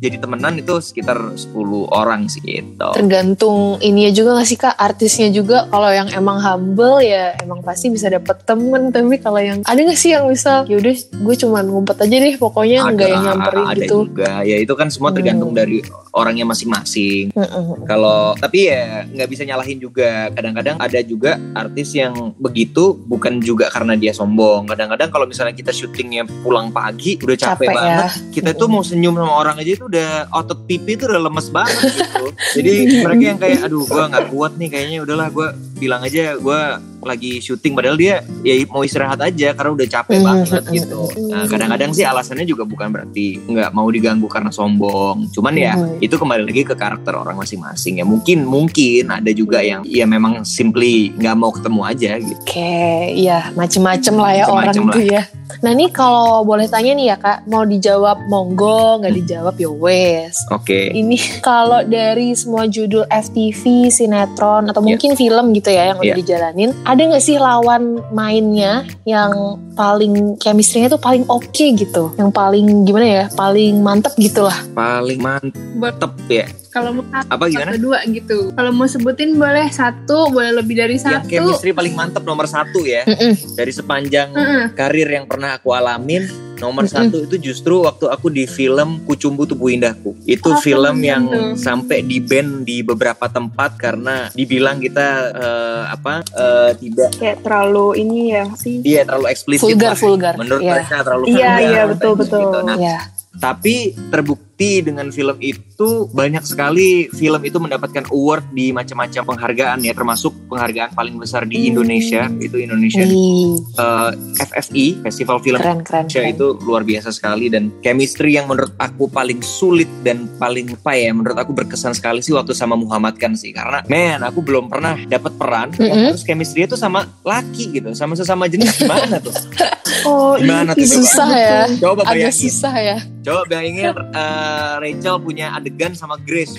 Speaker 4: jadi temenan itu sekitar 10 orang sih gitu.
Speaker 1: Tergantung ininya juga gak sih kak artisnya juga kalau yang emang humble ya emang pasti bisa dapet temen tapi kalau yang ada gak sih yang misal yaudah gue cuman ngumpet aja deh pokoknya nggak yang nyamperin
Speaker 4: ada
Speaker 1: gitu.
Speaker 4: juga ya itu kan semua tergantung
Speaker 1: Hmm.
Speaker 4: dari orangnya masing-masing.
Speaker 1: Mm-mm.
Speaker 4: Kalau tapi ya nggak bisa nyalahin juga. Kadang-kadang ada juga artis yang begitu bukan juga karena dia sombong. Kadang-kadang kalau misalnya kita syutingnya pulang pagi udah capek,
Speaker 1: Capek ya.
Speaker 4: banget, kita tuh mau senyum sama orang aja itu udah otot pipi itu udah lemes banget gitu. Jadi mereka yang kayak aduh gua nggak kuat nih kayaknya udahlah gua bilang aja gua lagi syuting padahal dia ya mau istirahat aja karena udah capek
Speaker 1: Hmm,
Speaker 4: banget gitu. Nah, kadang-kadang sih alasannya juga bukan berarti nggak mau diganggu karena sombong. Cuman ya
Speaker 1: Hmm.
Speaker 4: itu kembali lagi ke karakter orang masing-masing ya. Mungkin mungkin ada juga yang ya memang simply nggak mau ketemu aja gitu.
Speaker 1: Oke, ya macem-macem lah ya orang
Speaker 4: Macem-macem
Speaker 1: tuh ya. Nah nih kalau boleh tanya nih ya kak, mau dijawab monggo, nggak dijawab ya wes.
Speaker 4: Oke.
Speaker 1: Ini *laughs* kalau dari semua judul FTV, sinetron atau
Speaker 4: Iya.
Speaker 1: mungkin film gitu ya yang udah
Speaker 4: Iya.
Speaker 1: dijalanin, ada nggak sih lawan mainnya yang paling chemistry-nya tuh paling oke gitu, yang paling gimana ya, paling mantep gitu lah.
Speaker 4: Paling mantep ya.
Speaker 2: Kalau mau satu
Speaker 4: Apa gimana?
Speaker 2: dua gitu. Kalau mau sebutin boleh satu, boleh lebih dari
Speaker 4: Yang
Speaker 2: satu.
Speaker 4: chemistry paling mantep nomor satu ya.
Speaker 1: Mm-mm.
Speaker 4: Dari sepanjang
Speaker 2: Heeh.
Speaker 4: karir yang pernah aku alamin nomor
Speaker 1: Mm-mm.
Speaker 4: satu itu justru waktu aku di film Kucumbu Tubuh Indahku itu
Speaker 2: Oh,
Speaker 4: film
Speaker 2: keren
Speaker 4: yang sampai di band di beberapa tempat karena dibilang kita eh, apa eh, tidak
Speaker 3: kayak terlalu ini ya sih.
Speaker 4: dia terlalu eksplisit
Speaker 1: Vulgar,
Speaker 4: lah.
Speaker 1: vulgar.
Speaker 4: menurut
Speaker 1: Iya.
Speaker 4: mereka terlalu
Speaker 3: Iya,
Speaker 4: vulgar
Speaker 3: iya, betul,
Speaker 4: katanya
Speaker 3: betul.
Speaker 4: gitu. Nah,
Speaker 1: Ya.
Speaker 4: tapi terbukti dengan film itu banyak sekali film itu mendapatkan award di macam-macam penghargaan ya termasuk penghargaan paling besar di
Speaker 1: Hmm.
Speaker 4: Indonesia itu Indonesian
Speaker 1: Wih,
Speaker 4: eh, FFI Festival Film
Speaker 1: keren keren.
Speaker 4: Indonesia
Speaker 1: keren.
Speaker 4: itu luar biasa sekali dan chemistry yang menurut aku paling sulit dan paling apa ya menurut aku berkesan sekali sih waktu sama Muhammad kan sih karena men aku belum pernah dapat peran yang
Speaker 1: Mm-mm.
Speaker 4: harus chemistry itu sama laki gitu sama sesama jenis gimana tuh *laughs*
Speaker 3: Oh,
Speaker 4: Gimana tuh,
Speaker 1: Susah ya.
Speaker 4: coba
Speaker 1: Agak
Speaker 4: bayangin
Speaker 1: susah ya.
Speaker 4: coba bayangin Rachel punya adegan sama Grace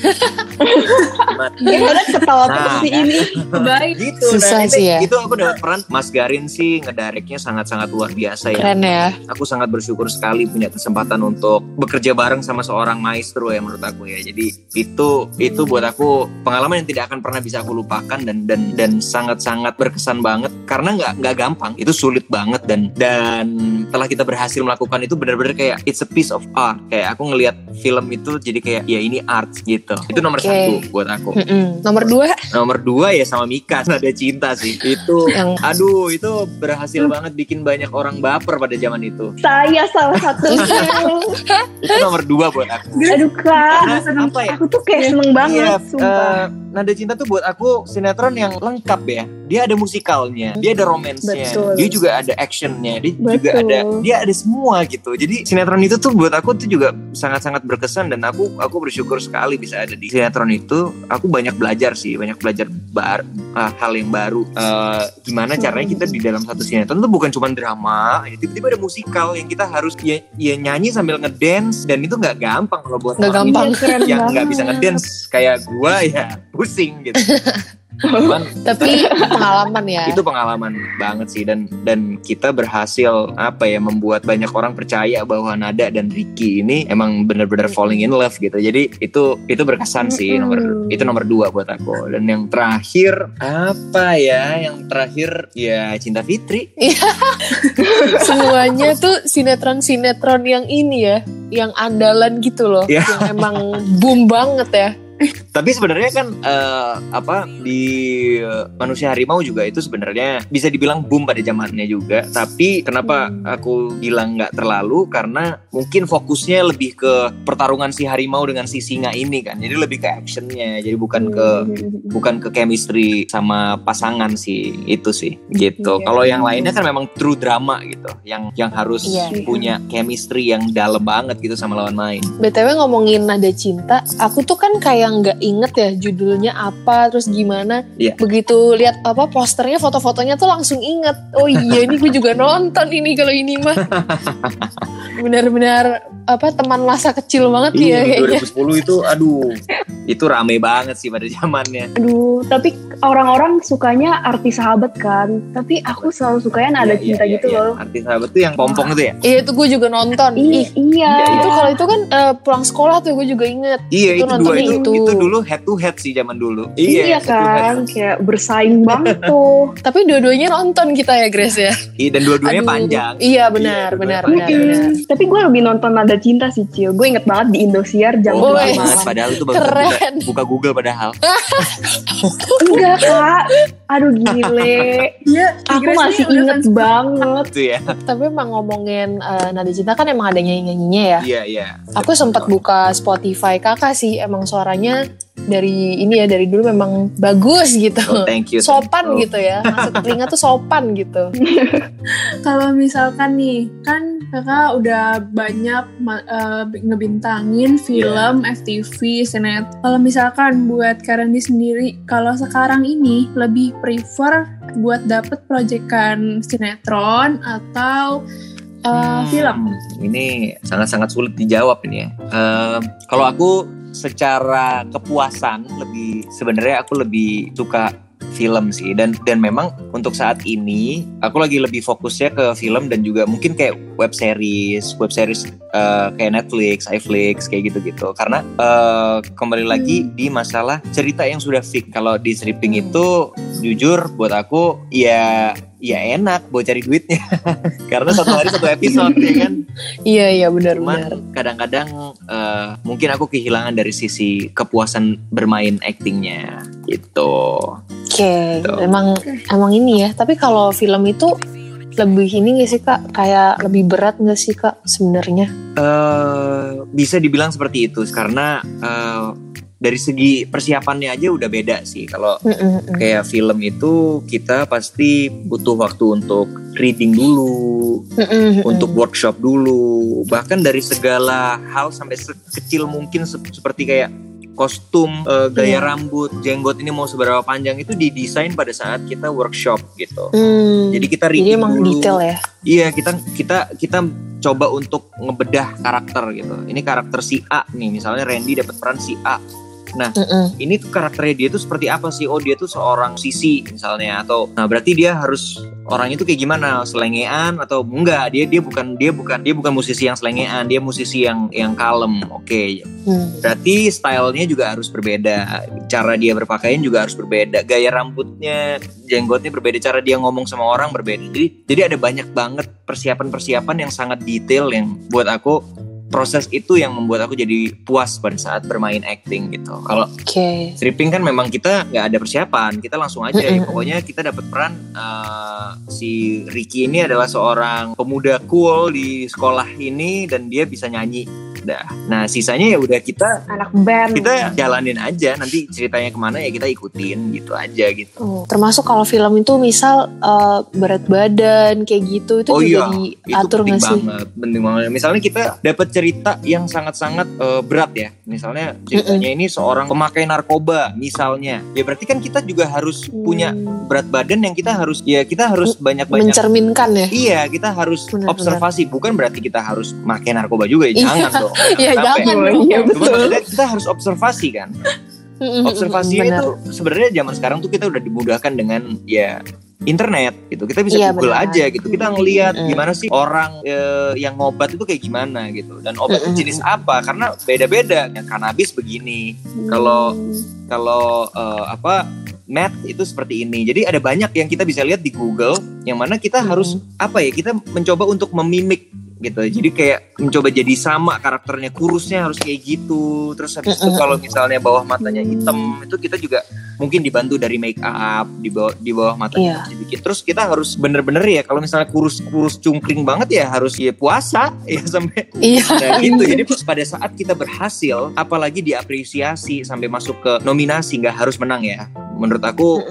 Speaker 4: Gimana?
Speaker 3: Ketawa
Speaker 4: Nah,
Speaker 3: sih
Speaker 4: kan?
Speaker 3: ini.
Speaker 2: Baik.
Speaker 4: gitu
Speaker 1: Susah
Speaker 4: nah, itu,
Speaker 1: sih ya.
Speaker 4: itu aku dapat peran Mas Garin sih ngedirectnya sangat-sangat luar biasa ya
Speaker 1: Keren ya.
Speaker 4: aku sangat bersyukur sekali punya kesempatan untuk bekerja bareng sama seorang maestro ya menurut aku ya. Jadi itu itu buat aku pengalaman yang tidak akan pernah bisa aku lupakan dan dan dan sangat-sangat berkesan banget karena nggak nggak gampang. Itu sulit banget dan dan setelah kita berhasil melakukan itu benar-benar kayak it's a piece of art. Kayak aku ngelihat film itu jadi kayak ya ini art gitu. Itu nomor satu buat aku.
Speaker 1: Mm-mm. Nomor dua
Speaker 4: Nomor dua ya sama Mika *laughs* ada cinta sih. Itu
Speaker 1: yang
Speaker 4: aduh itu berhasil banget bikin banyak orang baper pada zaman itu.
Speaker 3: Saya salah satunya. *laughs*
Speaker 4: itu nomor dua buat aku.
Speaker 3: Aduh kak,
Speaker 4: Karena apa ya?
Speaker 3: aku tuh kayak seneng banget,
Speaker 4: Iya,
Speaker 3: sumpah.
Speaker 4: eh, Nada Cinta tuh buat aku sinetron yang lengkap ya. dia ada musikalnya, dia ada romansnya,
Speaker 3: Betul.
Speaker 4: dia juga ada actionnya, dia juga
Speaker 3: Betul.
Speaker 4: ada dia ada semua gitu. Jadi sinetron itu tuh buat aku tuh juga sangat-sangat berkesan dan aku aku bersyukur sekali bisa ada di sinetron itu. Aku banyak belajar sih, banyak belajar bar, ah, hal yang baru. Eh, gimana caranya kita di dalam satu sinetron tuh bukan cuma drama, ya tiba-tiba ada musikal yang kita harus ya, ya nyanyi sambil ngedance dan itu nggak gampang kalau buat
Speaker 1: Nggak
Speaker 4: orang
Speaker 1: gampang.
Speaker 4: Yang nggak bisa ngedance kayak gua ya pusing gitu. *laughs* Cuman *laughs*
Speaker 1: Tapi *laughs* pengalaman ya.
Speaker 4: itu pengalaman banget sih dan dan kita berhasil apa ya membuat banyak orang percaya bahwa Nada dan Ricky ini emang benar-benar falling in love gitu jadi itu itu berkesan sih nomor itu nomor dua buat aku dan yang terakhir apa ya yang terakhir ya Cinta Fitri *laughs*
Speaker 1: Semuanya tuh sinetron-sinetron yang ini ya, yang andalan gitu loh,
Speaker 4: Iya.
Speaker 1: yang emang boom banget ya.
Speaker 4: Tapi sebenarnya kan eh, apa di eh, manusia harimau juga itu sebenarnya bisa dibilang boom pada zamannya juga tapi kenapa
Speaker 1: Hmm.
Speaker 4: aku bilang nggak terlalu karena mungkin fokusnya lebih ke pertarungan si harimau dengan si singa ini kan jadi lebih ke actionnya jadi bukan ke
Speaker 3: Hmm.
Speaker 4: bukan ke chemistry sama pasangan sih itu sih gitu
Speaker 1: Iya.
Speaker 4: kalau yang lainnya kan memang true drama gitu yang yang harus
Speaker 1: Iya.
Speaker 4: punya chemistry yang dalam banget gitu sama lawan main
Speaker 1: BTW ngomongin nada cinta, aku tuh kan kayak nggak inget ya judulnya apa, terus gimana.
Speaker 4: Iya.
Speaker 1: Begitu lihat apa posternya, foto-fotonya tuh langsung inget. Oh iya, ini gue juga nonton ini kalau ini mah. *laughs* Benar-benar apa teman masa kecil banget ya
Speaker 4: Iya,
Speaker 1: kayaknya.
Speaker 4: 2010 itu aduh itu rame banget sih pada zamannya.
Speaker 3: Aduh, tapi orang-orang sukanya arti sahabat kan. Tapi aku selalu sukanya nada
Speaker 4: Iya,
Speaker 3: cinta
Speaker 4: iya,
Speaker 3: gitu
Speaker 4: iya.
Speaker 3: loh.
Speaker 4: Arti sahabat tuh yang pompong itu ya?
Speaker 1: Iya itu gue juga nonton.
Speaker 3: Ih,
Speaker 1: Ih,
Speaker 3: iya.
Speaker 1: itu kalau itu kan eh, pulang sekolah tuh gue juga inget.
Speaker 4: Iya,
Speaker 1: Itu
Speaker 4: itu, dua itu,
Speaker 1: itu.
Speaker 4: Itu dulu head to head sih zaman dulu.
Speaker 3: Iya,
Speaker 4: head.
Speaker 3: kan, kayak bersaing *laughs* banget tuh.
Speaker 1: Tapi dua-duanya nonton kita ya Grace ya.
Speaker 4: Iya, dan dua-duanya panjang.
Speaker 1: Iya benar,
Speaker 4: Iya,
Speaker 1: benar, benar, benar.
Speaker 3: Tapi gue lebih nonton nada cinta sih, Cil. Gue inget banget di Indosiar jam
Speaker 4: Oh,
Speaker 3: dua
Speaker 4: mas,
Speaker 3: malam.
Speaker 4: padahal itu baru
Speaker 1: Keren.
Speaker 4: buka, buka Google padahal. *laughs*
Speaker 3: Enggak, Kak. Aduh, gile.
Speaker 2: Iya,
Speaker 3: Aku masih inget banget.
Speaker 4: itu ya.
Speaker 1: Tapi emang ngomongin eh, nada cinta kan emang ada nyanyi-nyanyinya ya.
Speaker 4: Iya, iya.
Speaker 1: Aku sempat buka Spotify kakak sih, emang suaranya dari ini ya dari dulu memang bagus gitu.
Speaker 4: Oh, thank you.
Speaker 1: Sopan
Speaker 4: Oh.
Speaker 1: gitu ya, masuk ke *laughs* telinga tuh sopan gitu. *laughs*
Speaker 2: Kalau misalkan nih, kan kakak udah banyak eh, ngebintangin film, FTV, sinet. Kalau misalkan buat Karandi sendiri, kalau sekarang ini lebih prefer buat dapet proyekan sinetron atau
Speaker 4: Hmm,
Speaker 2: film?
Speaker 4: Ini sangat-sangat sulit dijawab ini ya. Eh, kalau aku secara kepuasan lebih sebenarnya aku lebih suka film sih dan dan memang untuk saat ini aku lagi lebih fokusnya ke film dan juga mungkin kayak web series web series eh, kayak Netflix, iFlix kayak gitu-gitu karena eh, kembali lagi di masalah cerita yang sudah fix kalau di stripping itu jujur buat aku ya ya enak buat cari duitnya *laughs* karena satu hari satu episode ya kan
Speaker 1: Iya iya benar-benar.
Speaker 4: Cuman kadang-kadang eh, mungkin aku kehilangan dari sisi kepuasan bermain actingnya gitu.
Speaker 1: Oke,
Speaker 4: Gitu.
Speaker 1: emang emang ini ya. Tapi kalau film itu lebih ini gak sih kak? Kayak lebih berat gak sih kak sebenarnya?
Speaker 4: eh bisa dibilang seperti itu karena eh, dari segi persiapannya aja udah beda sih. Kalau
Speaker 1: Mm-mm-mm.
Speaker 4: kayak film itu kita pasti butuh waktu untuk reading dulu,
Speaker 1: Mm-mm-mm.
Speaker 4: untuk workshop dulu, bahkan dari segala hal sampai sekecil mungkin se- seperti kayak kostum, eh, gaya
Speaker 1: Iya.
Speaker 4: rambut, jenggot ini mau seberapa panjang itu didesain pada saat kita workshop gitu.
Speaker 1: Hmm.
Speaker 4: Jadi kita
Speaker 1: Jadi
Speaker 4: reading
Speaker 1: emang
Speaker 4: dulu.
Speaker 1: detail ya.
Speaker 4: Iya, kita kita kita coba untuk ngebedah karakter gitu. Ini karakter si A nih, misalnya Randy dapat peran si A.
Speaker 1: Mm-mm.
Speaker 4: Ini tuh karakternya dia tuh seperti apa sih? Oh, dia tuh seorang sisi misalnya atau nah berarti dia harus orangnya tuh kayak gimana? Selengean atau enggak? Dia dia bukan dia bukan dia bukan musisi yang selengean, dia musisi yang yang kalem. Oke.
Speaker 1: Hmm.
Speaker 4: Berarti stylenya juga harus berbeda, cara dia berpakaian juga harus berbeda, gaya rambutnya, jenggotnya berbeda, cara dia ngomong sama orang berbeda. Jadi jadi ada banyak banget persiapan-persiapan yang sangat detail yang buat aku proses itu yang membuat aku jadi puas pada saat bermain acting gitu. Kalau
Speaker 1: Oke.
Speaker 4: stripping kan memang kita nggak ada persiapan, kita langsung aja ya. Pokoknya kita dapat peran eh, si Ricky ini adalah seorang pemuda cool di sekolah ini dan dia bisa nyanyi Dah. Nah sisanya ya udah kita
Speaker 3: Anak band.
Speaker 4: kita jalanin aja. Nanti ceritanya ke mana ya kita ikutin gitu aja gitu.
Speaker 1: Oh, termasuk kalau film itu misal eh, berat badan kayak gitu itu
Speaker 4: Oh
Speaker 1: juga
Speaker 4: iya,
Speaker 1: diatur nggak sih?
Speaker 4: banget, penting banget. Misalnya kita dapat cerita yang sangat-sangat eh, berat ya. Misalnya ceritanya ini seorang pemakai narkoba misalnya. Ya berarti kan kita juga harus punya
Speaker 1: Hmm,
Speaker 4: berat badan yang kita harus ya kita harus banyak-banyak
Speaker 1: mencerminkan ya.
Speaker 4: Iya, kita harus
Speaker 1: Benar,
Speaker 4: observasi. Bukan berarti kita harus makai narkoba juga ya.
Speaker 1: Iya.
Speaker 4: Jangan dong.
Speaker 1: Iya,
Speaker 4: Capek.
Speaker 1: jangan
Speaker 4: Cuma
Speaker 3: betul.
Speaker 4: kita harus observasi kan.
Speaker 1: Mm-mm,
Speaker 4: Observasinya
Speaker 1: benar.
Speaker 4: itu sebenarnya zaman sekarang tuh kita udah dimudahkan dengan ya internet gitu. Kita bisa
Speaker 1: Iya,
Speaker 4: Google aja gitu. Kita ngelihat
Speaker 1: Mm-mm.
Speaker 4: gimana sih orang eh, yang ngobat itu kayak gimana gitu. Dan obat
Speaker 1: Mm-mm.
Speaker 4: jenis apa? Karena beda-beda. Yang kanabis begini. Kalau kalau eh, apa Math itu seperti ini. Jadi ada banyak yang kita bisa lihat di Google yang mana kita harus apa ya? Kita mencoba untuk memimik gitu. Jadi kayak mencoba jadi sama karakternya kurusnya harus kayak gitu. Terus habis itu kalau misalnya bawah matanya hitam itu kita juga mungkin dibantu dari make up di bawah di bawah matanya
Speaker 1: Iya.
Speaker 4: dibikin. Terus kita harus bener-bener ya kalau misalnya kurus kurus cungkring banget ya harus ya puasa *laughs* ya sampai
Speaker 1: Iya.
Speaker 4: Nah gitu, jadi pada saat kita berhasil, apalagi diapresiasi sampai masuk ke nominasi, nggak harus menang ya. Menurut aku,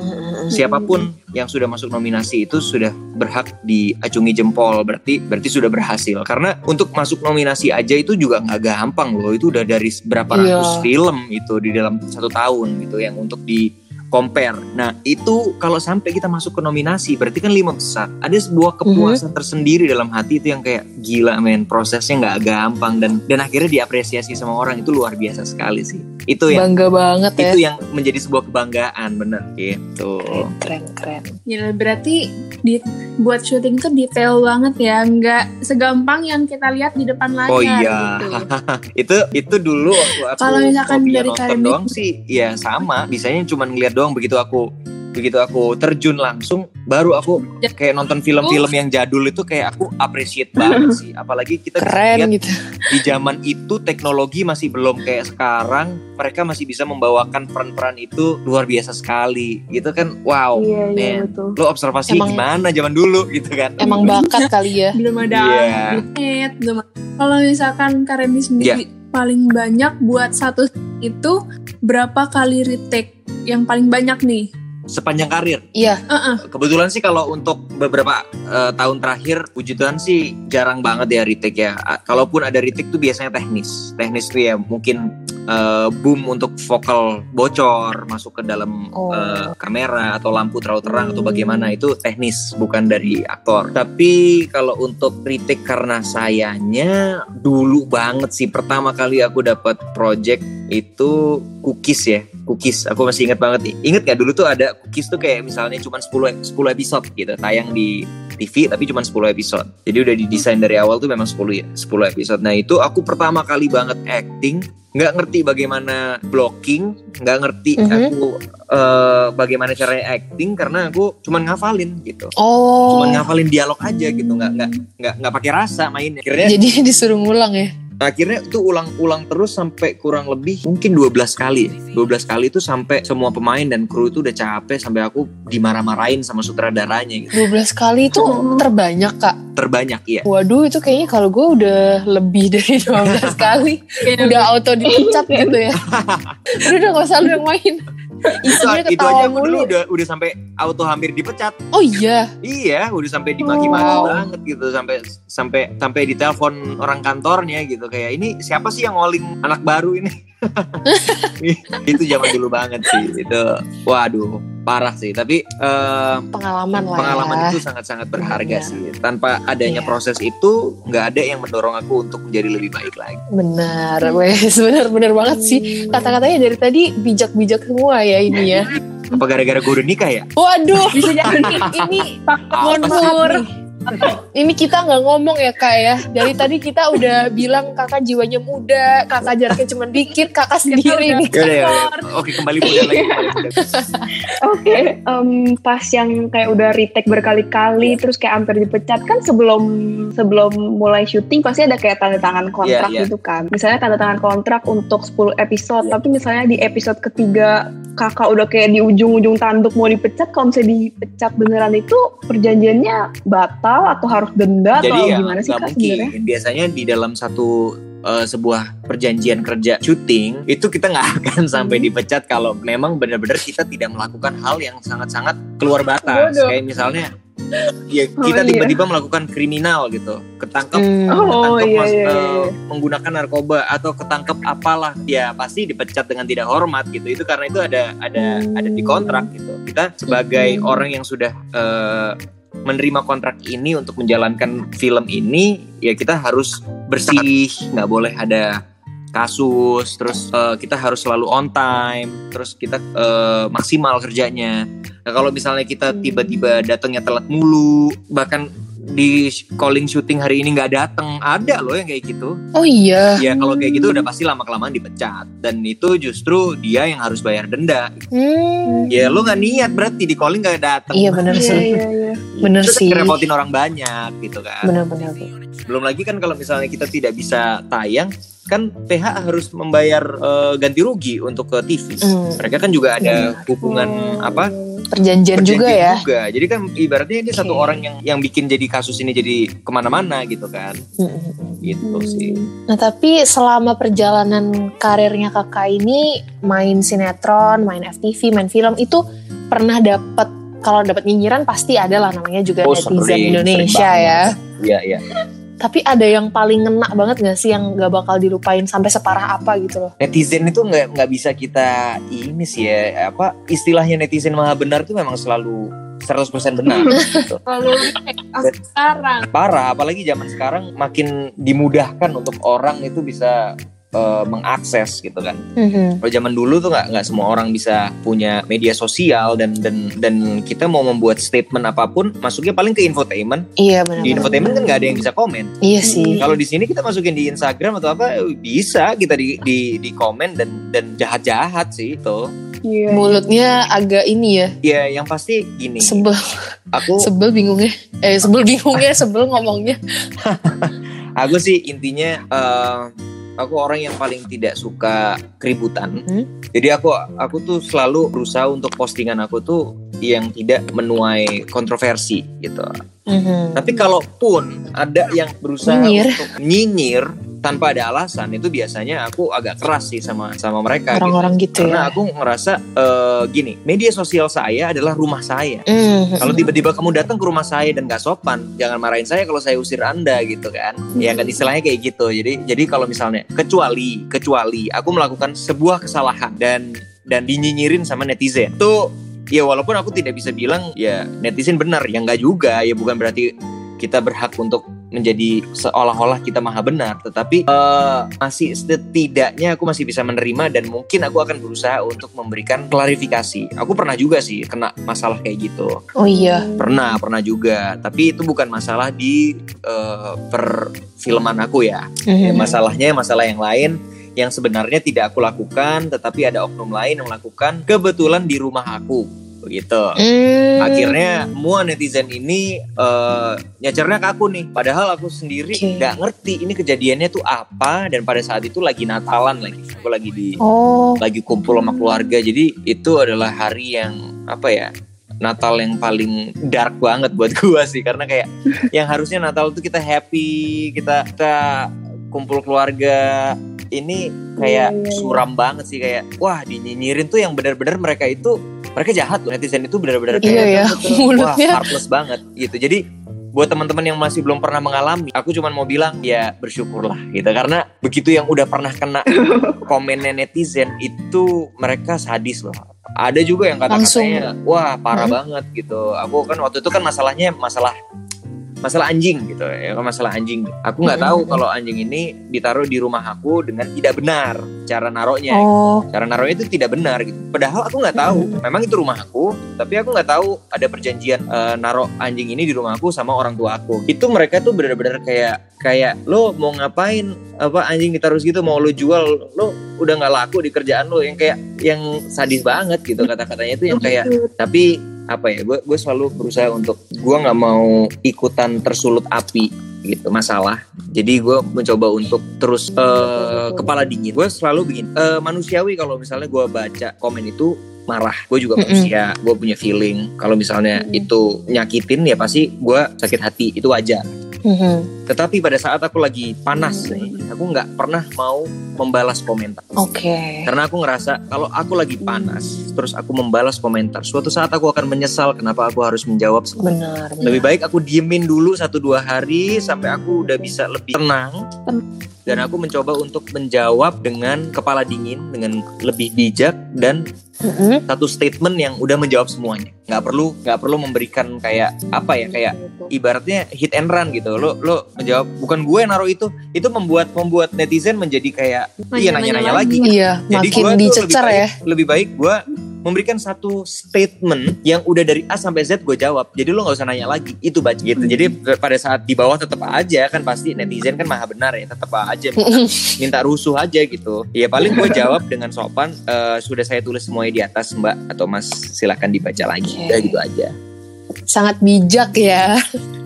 Speaker 4: siapa pun yang sudah masuk nominasi itu sudah berhak diacungi jempol, berarti berarti sudah berhasil. Karena untuk masuk nominasi aja itu juga nggak gampang loh, itu udah dari berapa
Speaker 1: Iya.
Speaker 4: ratus film itu di dalam satu tahun gitu yang untuk di compare. Nah itu kalau sampai kita masuk ke nominasi berarti kan lima besar. Ada sebuah kepuasan tersendiri dalam hati itu yang kayak gila men prosesnya nggak gampang dan dan akhirnya diapresiasi sama orang itu luar biasa sekali sih. Itu yang
Speaker 1: Bangga banget ya.
Speaker 4: itu yang menjadi sebuah kebanggaan bener gitu.
Speaker 1: Keren keren.
Speaker 2: Ya, berarti di buat syuting tuh detail banget ya, nggak segampang yang kita lihat di depan layar
Speaker 4: Oh iya.
Speaker 2: gitu. *laughs*
Speaker 4: itu itu dulu waktu aku
Speaker 2: Kalau misalkan dari
Speaker 4: nonton
Speaker 2: Karim
Speaker 4: doang sih ya sama bisanya cuma ngeliat doang begitu aku begitu aku terjun langsung baru aku
Speaker 2: Ya.
Speaker 4: kayak nonton film-film yang jadul itu kayak aku appreciate banget sih apalagi kita
Speaker 1: Keren
Speaker 4: lihat
Speaker 1: gitu.
Speaker 4: di zaman itu teknologi masih belum kayak sekarang mereka masih bisa membawakan peran-peran itu luar biasa sekali gitu kan wow
Speaker 3: Iya, iya betul.
Speaker 4: lo observasinya
Speaker 1: Emang-
Speaker 4: gimana zaman dulu gitu kan
Speaker 1: Emang bakat kali ya. *laughs*
Speaker 2: Belum ada
Speaker 4: Iya.
Speaker 2: internet, belum ada- Kalau misalkan Karen sendiri paling banyak buat satu itu berapa kali retake yang paling banyak nih?
Speaker 4: Sepanjang karir
Speaker 1: Iya.
Speaker 2: Heeh.
Speaker 4: Kebetulan sih kalau untuk beberapa eh, tahun terakhir puji Tuhan sih jarang banget ya retake ya. Kalaupun ada retake tuh biasanya teknis. Teknis tuh ya mungkin eh, boom untuk vokal bocor masuk ke dalam
Speaker 1: Oh.
Speaker 4: eh, kamera atau lampu terlalu terang atau
Speaker 1: Hmm.
Speaker 4: bagaimana itu teknis bukan dari aktor. Tapi kalau untuk retake karena sayanya dulu banget sih pertama kali aku dapat project itu cookies ya cookies aku masih ingat banget inget gak dulu tuh ada cookies tuh kayak misalnya cuma 10 10 episode gitu tayang di TV tapi cuma 10 episode jadi udah didesain dari awal tuh memang 10 ya 10 episode nah itu aku pertama kali banget acting nggak ngerti bagaimana blocking nggak ngerti
Speaker 1: Mhm.
Speaker 4: aku eh, bagaimana caranya acting karena aku cuman ngafalin gitu
Speaker 1: Oh.
Speaker 4: cuman ngafalin dialog aja gitu nggak nggak nggak nggak pakai rasa mainnya akhirnya
Speaker 1: Jadi *laughs* disuruh ngulang ya.
Speaker 4: Akhirnya itu ulang-ulang terus sampai kurang lebih mungkin 12 kali ya. 12 kali itu sampai semua pemain dan kru itu udah capek sampai aku dimarah-marahin sama sutradaranya gitu
Speaker 1: 12 kali itu terbanyak kak.
Speaker 4: terbanyak iya
Speaker 1: Waduh itu kayaknya kalau gue udah lebih dari 12 kali. *laughs* Udah auto dipecat gitu ya. *laughs* udah udah gak usah lu yang main. *laughs*
Speaker 4: itu, itu aja aku dulu udah udah sampai auto hampir dipecat.
Speaker 1: Oh iya.
Speaker 4: iya udah sampai dimaki-maki
Speaker 1: Wow.
Speaker 4: banget gitu sampai sampai sampai ditelepon orang kantornya gitu. Kayak ini siapa sih yang ngoling anak baru ini? *laughs* Itu zaman dulu banget sih itu. Waduh parah sih tapi eh,
Speaker 1: Pengalaman lah
Speaker 4: pengalaman
Speaker 1: ya.
Speaker 4: itu sangat-sangat berharga
Speaker 1: Iya.
Speaker 4: sih. Tanpa adanya
Speaker 1: Iya.
Speaker 4: proses itu, nggak ada yang mendorong aku untuk menjadi lebih baik lagi.
Speaker 1: Benar, wes benar-benar banget sih. Kata-katanya dari tadi bijak-bijak semua ya ini ya.
Speaker 4: Apa gara-gara gue udah nikah ya?
Speaker 1: Waduh, *laughs*
Speaker 2: bisa jadi
Speaker 1: ini
Speaker 4: Apa
Speaker 1: Ini kita nggak ngomong ya kak ya. Dari tadi kita udah bilang kakak jiwanya muda, kakak jaraknya cuma dikit, kakak sendiri nih.
Speaker 4: Yaudah, yaudah. Oke, kembali muda lagi.
Speaker 3: Oke, em, pas yang kayak udah retake berkali-kali terus kayak hampir dipecat kan sebelum sebelum mulai syuting pasti ada kayak tanda tangan kontrak
Speaker 4: Iya, iya.
Speaker 3: gitu kan. Misalnya tanda tangan kontrak untuk 10 episode, tapi misalnya di episode ketiga kakak udah kayak di ujung-ujung tanduk mau dipecat, kalau misalnya dipecat beneran itu perjanjiannya batal atau harus denda
Speaker 4: Jadi
Speaker 3: atau
Speaker 4: ya
Speaker 3: gimana sih kak
Speaker 4: mungkin.
Speaker 3: sebenarnya?
Speaker 4: Biasanya di dalam satu eh, sebuah perjanjian kerja syuting itu kita nggak *laughs* akan sampai
Speaker 3: Hmm.
Speaker 4: dipecat kalau memang benar-benar kita tidak melakukan hal yang sangat-sangat keluar batas
Speaker 3: Bodoh.
Speaker 4: kayak misalnya ya
Speaker 3: Oh,
Speaker 4: kita
Speaker 3: iya.
Speaker 4: tiba-tiba melakukan kriminal gitu ketangkap
Speaker 1: Hmm.
Speaker 3: Oh,
Speaker 4: ketangkep
Speaker 3: iya,
Speaker 4: mas-
Speaker 3: iya,
Speaker 4: eh,
Speaker 3: iya.
Speaker 4: menggunakan narkoba atau ketangkep apalah ya pasti dipecat dengan tidak hormat gitu itu karena itu ada ada
Speaker 3: Hmm.
Speaker 4: ada di kontrak gitu kita sebagai
Speaker 3: Hmm.
Speaker 4: orang yang sudah eh, menerima kontrak ini untuk menjalankan film ini ya kita harus bersih nggak boleh ada kasus terus eh, kita harus selalu on time terus kita eh, maksimal kerjanya. Nah, kalau misalnya kita tiba-tiba datangnya telat mulu bahkan di calling syuting hari ini nggak datang ada loh yang kayak gitu
Speaker 1: Oh iya.
Speaker 4: ya kalau kayak gitu udah pasti lama kelamaan dipecat dan itu justru dia yang harus bayar denda
Speaker 1: Hmm.
Speaker 4: ya lu nggak niat berarti di calling nggak datang
Speaker 1: Iya bener
Speaker 3: Iya,
Speaker 1: sih.
Speaker 3: iya, iya.
Speaker 1: Bener
Speaker 4: Terus
Speaker 1: sih.
Speaker 4: ngerepotin orang banyak gitu kan
Speaker 1: Bener-bener.
Speaker 4: belum lagi kan kalau misalnya kita tidak bisa tayang kan PH harus membayar eh, ganti rugi untuk ke TV
Speaker 1: Hmm.
Speaker 4: mereka kan juga ada hubungan
Speaker 3: Oh,
Speaker 4: apa
Speaker 1: Perjanjian juga
Speaker 4: perjanjian
Speaker 1: ya.
Speaker 4: juga. jadi kan ibaratnya ini satu
Speaker 1: Oke.
Speaker 4: orang yang yang bikin jadi kasus ini jadi ke mana-mana gitu kan
Speaker 1: Hmm.
Speaker 4: gitu sih
Speaker 1: Nah tapi selama perjalanan karirnya kakak ini main sinetron, main FTV, main film itu pernah dapat kalau dapat nyinyiran pasti ada lah namanya juga
Speaker 4: Oh,
Speaker 1: netizen
Speaker 4: sering,
Speaker 1: Indonesia
Speaker 4: sering
Speaker 1: ya.
Speaker 4: iya iya
Speaker 1: Tapi ada yang paling ngena banget gak sih yang gak bakal dilupain sampai separah apa gitu loh?
Speaker 4: netizen itu nggak nggak bisa kita ini sih ya apa istilahnya netizen maha benar itu memang selalu 100% benar gitu. *laughs*
Speaker 2: Lalu sekarang
Speaker 4: parah apalagi zaman sekarang makin dimudahkan untuk orang itu bisa eh, mengakses gitu kan
Speaker 1: Mhm.
Speaker 4: kalau zaman dulu tuh nggak nggak semua orang bisa punya media sosial dan dan dan kita mau membuat statement apa pun masuknya paling ke infotainment
Speaker 1: Iya benar.
Speaker 4: di infotainment kan nggak ada yang bisa komen
Speaker 1: Iya sih.
Speaker 4: kalau di sini kita masukin di Instagram atau apa eh, bisa kita di di, di komen dan dan jahat jahat sih itu
Speaker 3: Iya.
Speaker 1: Mulutnya agak ini ya,
Speaker 4: ya yang pasti gini
Speaker 1: sebel,
Speaker 4: aku
Speaker 1: sebel bingungnya. Eh sebel bingungnya, *laughs* sebel ngomongnya.
Speaker 4: aku sih intinya eh, aku orang yang paling tidak suka keributan
Speaker 1: Hmm?
Speaker 4: jadi aku aku tuh selalu berusaha untuk postingan aku tuh yang tidak menuai kontroversi gitu
Speaker 1: Mhm.
Speaker 4: tapi kalaupun ada yang berusaha
Speaker 1: Nyinyir.
Speaker 4: untuk nyinyir tanpa ada alasan itu biasanya aku agak keras sih sama sama mereka gitu.
Speaker 1: Orang-orang gitu
Speaker 4: karena
Speaker 1: ya.
Speaker 4: aku ngerasa eh, gini media sosial saya adalah rumah saya
Speaker 1: Mhm.
Speaker 4: kalau tiba-tiba kamu datang ke rumah saya dan gak sopan, jangan marahin saya kalau saya usir anda gitu kan. Ya kan istilahnya kayak gitu. Jadi jadi kalau misalnya kecuali kecuali aku melakukan sebuah kesalahan dan dan dinyinyirin sama netizen. Tuh ya walaupun aku tidak bisa bilang ya netizen benar, ya enggak juga. Ya bukan berarti kita berhak untuk menjadi seolah-olah kita maha benar, tetapi eh, masih setidaknya aku masih bisa menerima dan mungkin aku akan berusaha untuk memberikan klarifikasi. Aku pernah juga sih kena masalah kayak gitu.
Speaker 1: Oh iya.
Speaker 4: Pernah, pernah juga. Tapi itu bukan masalah di eh, perfilman aku ya. Ya,
Speaker 1: Mhm.
Speaker 4: Masalahnya masalah yang lain yang sebenarnya tidak aku lakukan, tetapi ada oknum lain yang melakukan kebetulan di rumah aku. Begitu.
Speaker 1: Hmm.
Speaker 4: Akhirnya semua netizen ini eh, nyacernya ke aku nih. Padahal aku sendiri nggak ngerti ini kejadiannya tuh apa. Dan pada saat itu lagi Natalan lagi. Aku lagi di
Speaker 1: Oh.
Speaker 4: lagi kumpul sama keluarga jadi itu adalah hari yang apa ya Natal yang paling dark banget buat *laughs* gua sih karena kayak yang harusnya Natal tuh kita happy kita kita kumpul keluarga ini kayak
Speaker 3: Iya, iya, iya.
Speaker 4: suram banget sih kayak wah dinyinyirin tuh yang benar-benar mereka itu mereka jahat loh netizen itu benar-benar
Speaker 1: Iya
Speaker 4: kayak
Speaker 1: ya, *laughs*
Speaker 4: wah heartless banget gitu. Jadi buat teman-teman yang masih belum pernah mengalami aku cuman mau bilang ya bersyukurlah gitu. Karena begitu yang udah pernah kena *laughs* komennya netizen itu mereka sadis loh. Ada juga yang kata-katanya wah parah
Speaker 1: Hmm.
Speaker 4: banget gitu. Aku kan waktu itu kan masalahnya masalah masalah anjing gitu ya kan masalah anjing. Aku nggak tahu kalau anjing ini ditaruh di rumah aku dengan tidak benar cara naruhnya
Speaker 1: Oh.
Speaker 4: cara naruhnya itu tidak benar gitu. Padahal aku nggak tahu, memang itu rumah aku, tapi aku nggak tahu ada perjanjian eh, naruh anjing ini di rumah aku sama orang tua aku. Itu mereka tuh benar-benar kayak kayak lo mau ngapain? Apa anjing ditaruh gitu mau lo jual? Lo udah nggak laku di kerjaan lo. Yang kayak yang sadis banget gitu kata-katanya itu yang kayak tapi apa ya gue gue selalu berusaha untuk gue nggak mau ikutan tersulut api gitu masalah. Jadi gue mencoba untuk terus eh, kepala dingin. Gue selalu begini eh, manusiawi kalau misalnya gue baca komen itu marah. Gue juga manusia gue punya feeling. Kalau misalnya
Speaker 3: Mm.
Speaker 4: itu nyakitin ya pasti gue sakit hati. Itu wajar
Speaker 1: Mhm.
Speaker 4: Tetapi pada saat aku lagi panas nih, aku nggak pernah mau membalas komentar.
Speaker 1: Oke.
Speaker 4: Karena aku ngerasa kalau aku lagi panas, terus aku membalas komentar, suatu saat aku akan menyesal kenapa aku harus menjawab.
Speaker 1: Benar. benar.
Speaker 4: Lebih baik aku diemin dulu satu dua hari sampai aku udah bisa lebih tenang. Dan aku mencoba untuk menjawab dengan kepala dingin, dengan lebih bijak dan
Speaker 1: Mhm.
Speaker 4: satu statement yang udah menjawab semuanya. Nggak perlu nggak perlu memberikan kayak apa ya kayak ibaratnya hit and run gitu. Lo lo menjawab bukan gue yang naruh itu, itu membuat membuat netizen menjadi kayak iya
Speaker 2: Nanya-nanya
Speaker 4: nanya-nanya lagi.
Speaker 1: Iya,
Speaker 4: Jadi
Speaker 1: makin dicecer
Speaker 4: lebih
Speaker 1: ya.
Speaker 4: baik, Lebih baik gue memberikan satu statement yang udah dari A sampai Z gue jawab. Jadi lo nggak usah nanya lagi. Itu baca gitu. Jadi pada saat di bawah tetap aja kan pasti netizen kan maha benar ya tetap aja minta, *laughs* minta rusuh aja gitu. Ya paling gue jawab dengan sopan. "Eh, sudah saya tulis semuanya di atas Mbak atau Mas silakan dibaca lagi.
Speaker 1: Oke.
Speaker 4: Udah gitu aja.
Speaker 1: Sangat bijak ya.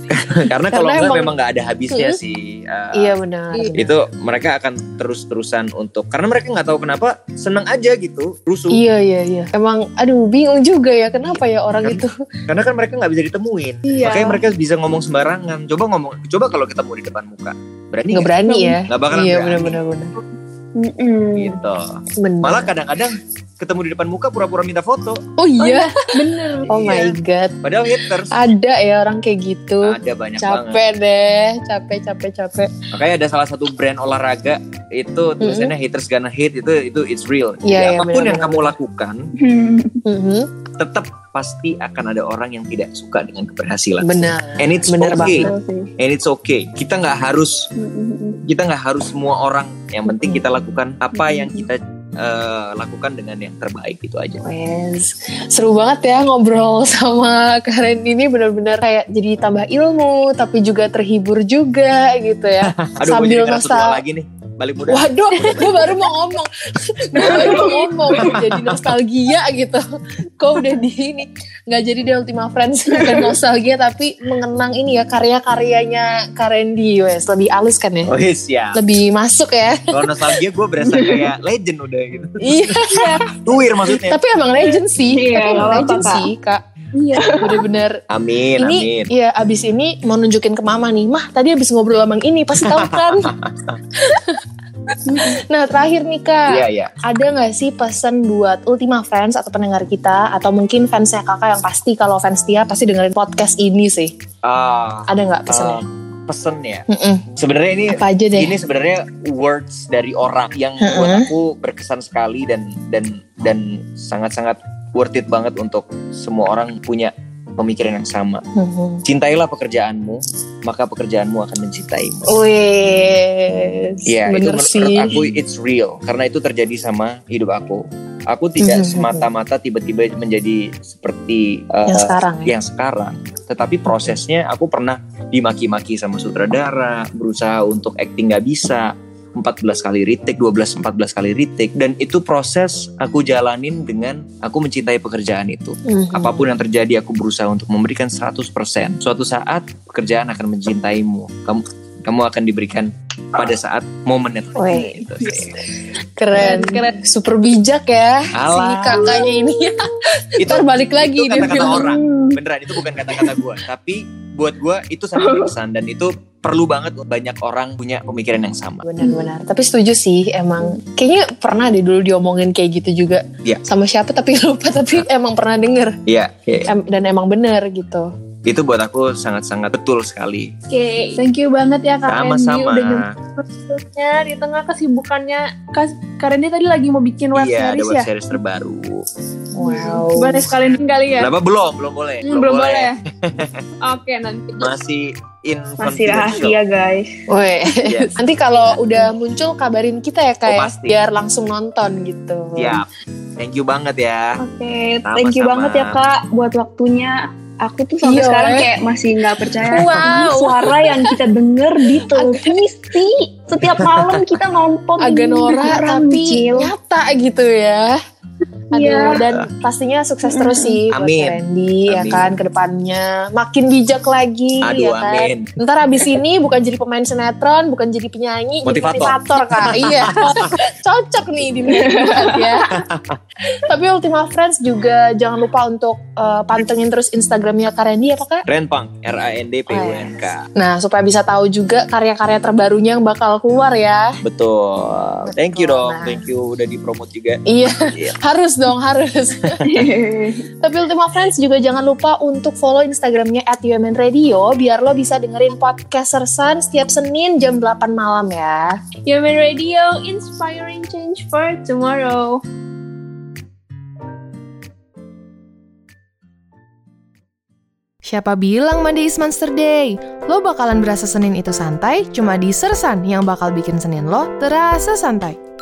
Speaker 1: *laughs*
Speaker 4: Karena kalau
Speaker 1: Karena
Speaker 4: enggak
Speaker 1: emang-
Speaker 4: memang nggak ada habisnya
Speaker 1: Mm-mm.
Speaker 4: sih. Eh,
Speaker 1: Iya benar.
Speaker 4: Itu mereka akan terus-terusan untuk karena mereka nggak tahu kenapa seneng aja gitu rusuh.
Speaker 1: Iya iya iya. Emang aduh bingung juga ya kenapa ya orang
Speaker 4: Kan-
Speaker 1: itu.
Speaker 4: karena kan mereka nggak bisa ditemuin
Speaker 1: Iya.
Speaker 4: makanya mereka bisa ngomong sembarangan coba ngomong coba kalau ketemu di depan muka berani
Speaker 1: Nggak berani ya.
Speaker 4: nggak bakalan
Speaker 1: Iya
Speaker 4: berani
Speaker 1: benar benar benar.
Speaker 3: Mm-mm.
Speaker 4: gitu
Speaker 1: Benar.
Speaker 4: malah kadang-kadang ketemu di depan muka pura-pura minta foto
Speaker 1: Oh iya.
Speaker 2: Bener. *laughs*
Speaker 1: Oh my
Speaker 4: Iya.
Speaker 1: god.
Speaker 4: padahal haters
Speaker 1: Ada ya orang kayak gitu.
Speaker 4: ada banyak banget
Speaker 1: Capek deh, capek capek capek.
Speaker 4: makanya ada salah satu brand olahraga itu tulisannya haters gonna hate itu itu it's real
Speaker 1: Iya,
Speaker 4: Jadi
Speaker 1: iya,
Speaker 4: apa pun yang
Speaker 1: benar-benar.
Speaker 4: kamu lakukan
Speaker 3: Hmm.
Speaker 1: Mhm.
Speaker 4: tetap pasti akan ada orang yang tidak suka dengan keberhasilan
Speaker 1: Benar.
Speaker 4: and it's
Speaker 1: Benar
Speaker 4: okay and it's okay kita nggak harus
Speaker 3: Mm-mm.
Speaker 4: kita nggak harus semua orang yang penting kita lakukan apa yang kita eh, lakukan dengan yang terbaik itu aja.
Speaker 1: Wes, seru banget ya ngobrol *laughs* sama Karen ini benar-benar kayak jadi tambah ilmu tapi juga terhibur juga gitu ya. *laughs*
Speaker 4: aduh
Speaker 1: Sambil
Speaker 4: jadi ngerasa tua
Speaker 1: nostal-
Speaker 4: lagi nih balik muda
Speaker 1: Waduh, gue baru mau ngomong, gue baru mau ngomong jadi nostalgia gitu. Kok udah di ini nggak jadi di Ultima Friends dan nostalgia tapi mengenang ini ya karya-karyanya Karen di wes lebih halus kan ya,
Speaker 4: oh iya siap
Speaker 1: lebih masuk ya.
Speaker 4: kalau nostalgia gue berasa kayak legend udah gitu
Speaker 1: Iya,
Speaker 4: tuir maksudnya
Speaker 1: tapi emang legend sih,
Speaker 3: Iya,
Speaker 1: tapi emang legend
Speaker 3: Kak.
Speaker 1: sih kak.
Speaker 2: Iya. *laughs*
Speaker 1: Bener-bener.
Speaker 4: Amin
Speaker 1: ini
Speaker 4: amin.
Speaker 1: ya abis ini mau nunjukin ke mama nih. Mah tadi abis ngobrol sama ini pasti tahu kan? *laughs* Nah terakhir nih kak.
Speaker 4: Iya iya.
Speaker 1: Ada nggak sih pesan buat Ultima fans atau pendengar kita? Atau mungkin fansnya kakak yang pasti kalau fans dia pasti dengerin podcast ini sih.
Speaker 4: Ah,
Speaker 1: ada nggak pesannya?
Speaker 4: um, pesen ya
Speaker 1: Mm-mm.
Speaker 4: sebenarnya ini
Speaker 1: apa aja deh.
Speaker 4: ini sebenarnya words dari orang yang
Speaker 1: Mm-mm.
Speaker 4: buat aku berkesan sekali dan dan dan sangat-sangat worth it banget untuk semua orang punya pemikiran yang sama.
Speaker 1: Mhm.
Speaker 4: Cintailah pekerjaanmu, maka pekerjaanmu akan mencintaimu.
Speaker 1: Wes,
Speaker 4: Iya, itu
Speaker 1: bener
Speaker 4: menurut
Speaker 1: sih.
Speaker 4: aku it's real karena itu terjadi sama hidup aku. Aku tidak
Speaker 1: Mhm.
Speaker 4: semata-mata tiba-tiba menjadi seperti uh,
Speaker 1: yang sekarang ya.
Speaker 4: yang sekarang, tetapi prosesnya aku pernah dimaki-maki sama sutradara, berusaha untuk acting nggak bisa, 14 kali retake, 12 14 kali retake dan itu proses aku jalanin dengan aku mencintai pekerjaan itu.
Speaker 1: Mhm.
Speaker 4: Apa pun yang terjadi aku berusaha untuk memberikan 100%. Suatu saat pekerjaan akan mencintaimu. Kamu kamu akan diberikan pada saat momennya. Gitu sih.
Speaker 1: keren, keren, super bijak ya si
Speaker 4: Alah.
Speaker 1: kakaknya ini.
Speaker 4: Itu
Speaker 1: balik lagi
Speaker 4: itu
Speaker 1: dia
Speaker 4: kata-kata orang. Beneran itu bukan kata-kata gue, tapi buat gue itu sangat *laughs* berkesan dan itu perlu banget banyak orang punya pemikiran yang sama.
Speaker 1: Benar-benar. Tapi setuju sih, emang kayaknya pernah deh dulu diomongin kayak gitu juga
Speaker 4: Iya.
Speaker 1: sama siapa tapi *laughs* lupa tapi emang pernah denger
Speaker 4: Iya, iya.
Speaker 1: Em- dan emang bener gitu.
Speaker 4: Itu buat aku sangat-sangat betul sekali.
Speaker 2: Oke, thank you banget ya Kak Randy
Speaker 4: Sama-sama.
Speaker 2: udah nyempetnya di tengah kesibukannya. Kak Kak Randy tadi lagi mau bikin web
Speaker 4: Iya, ada
Speaker 2: series
Speaker 4: web
Speaker 2: ya?
Speaker 4: series terbaru.
Speaker 1: Wow.
Speaker 2: Boleh sekalian kali ya?
Speaker 4: Kenapa belum? Belum boleh.
Speaker 2: Hmm, belum boleh. *laughs* Oke, nanti.
Speaker 4: Masih in
Speaker 3: Masih rahasia guys.
Speaker 1: Weh.
Speaker 4: Yes.
Speaker 1: Nanti kalau udah muncul kabarin kita ya
Speaker 4: Oh,
Speaker 1: kayak
Speaker 4: pasti.
Speaker 1: biar langsung nonton gitu.
Speaker 4: Siap. Thank you banget ya.
Speaker 3: Oke,
Speaker 4: Sama-sama.
Speaker 3: thank you banget ya kak buat waktunya. Aku tuh sampai
Speaker 1: Iya,
Speaker 3: sekarang kayak masih nggak percaya
Speaker 1: Wow.
Speaker 3: suara yang kita denger di *laughs* televisi. Setiap malam kita nonton
Speaker 1: Agak norak tapi
Speaker 3: Cil.
Speaker 1: nyata gitu ya. Aduh,
Speaker 3: Iya.
Speaker 1: dan pastinya sukses terus sih buat
Speaker 4: Amin.
Speaker 1: Randy ya
Speaker 4: Amin.
Speaker 1: kan ke depannya. Makin bijak lagi
Speaker 4: Aduh,
Speaker 1: ya kan.
Speaker 4: amin.
Speaker 1: Ntar abis ini bukan jadi pemain sinetron, bukan jadi penyanyi, jadi
Speaker 4: Motivator.
Speaker 1: motivator kak. iya, *laughs* cocok nih di buat ya. Tapi Ultima Friends juga jangan lupa untuk eh, pantengin terus Instagramnya Kak Randy apa kak?
Speaker 4: Renpang R A N D P U N K.
Speaker 1: Nah supaya bisa tahu juga karya-karya terbarunya yang bakal keluar ya.
Speaker 4: Betul. Thank you dong.
Speaker 1: Nah.
Speaker 4: Thank you udah dipromot juga.
Speaker 1: Iya,
Speaker 4: Iya.
Speaker 1: harus dong harus. *laughs* Tapi Ultima Friends juga jangan lupa untuk follow Instagramnya at UMN Radio biar lo bisa dengerin podcast Sersan setiap Senin jam 8 malam ya.
Speaker 2: Human Radio, inspiring change for tomorrow.
Speaker 1: Siapa bilang Monday is Monster Day? Lo bakalan berasa Senin itu santai, cuma di Sersan yang bakal bikin Senin lo terasa santai.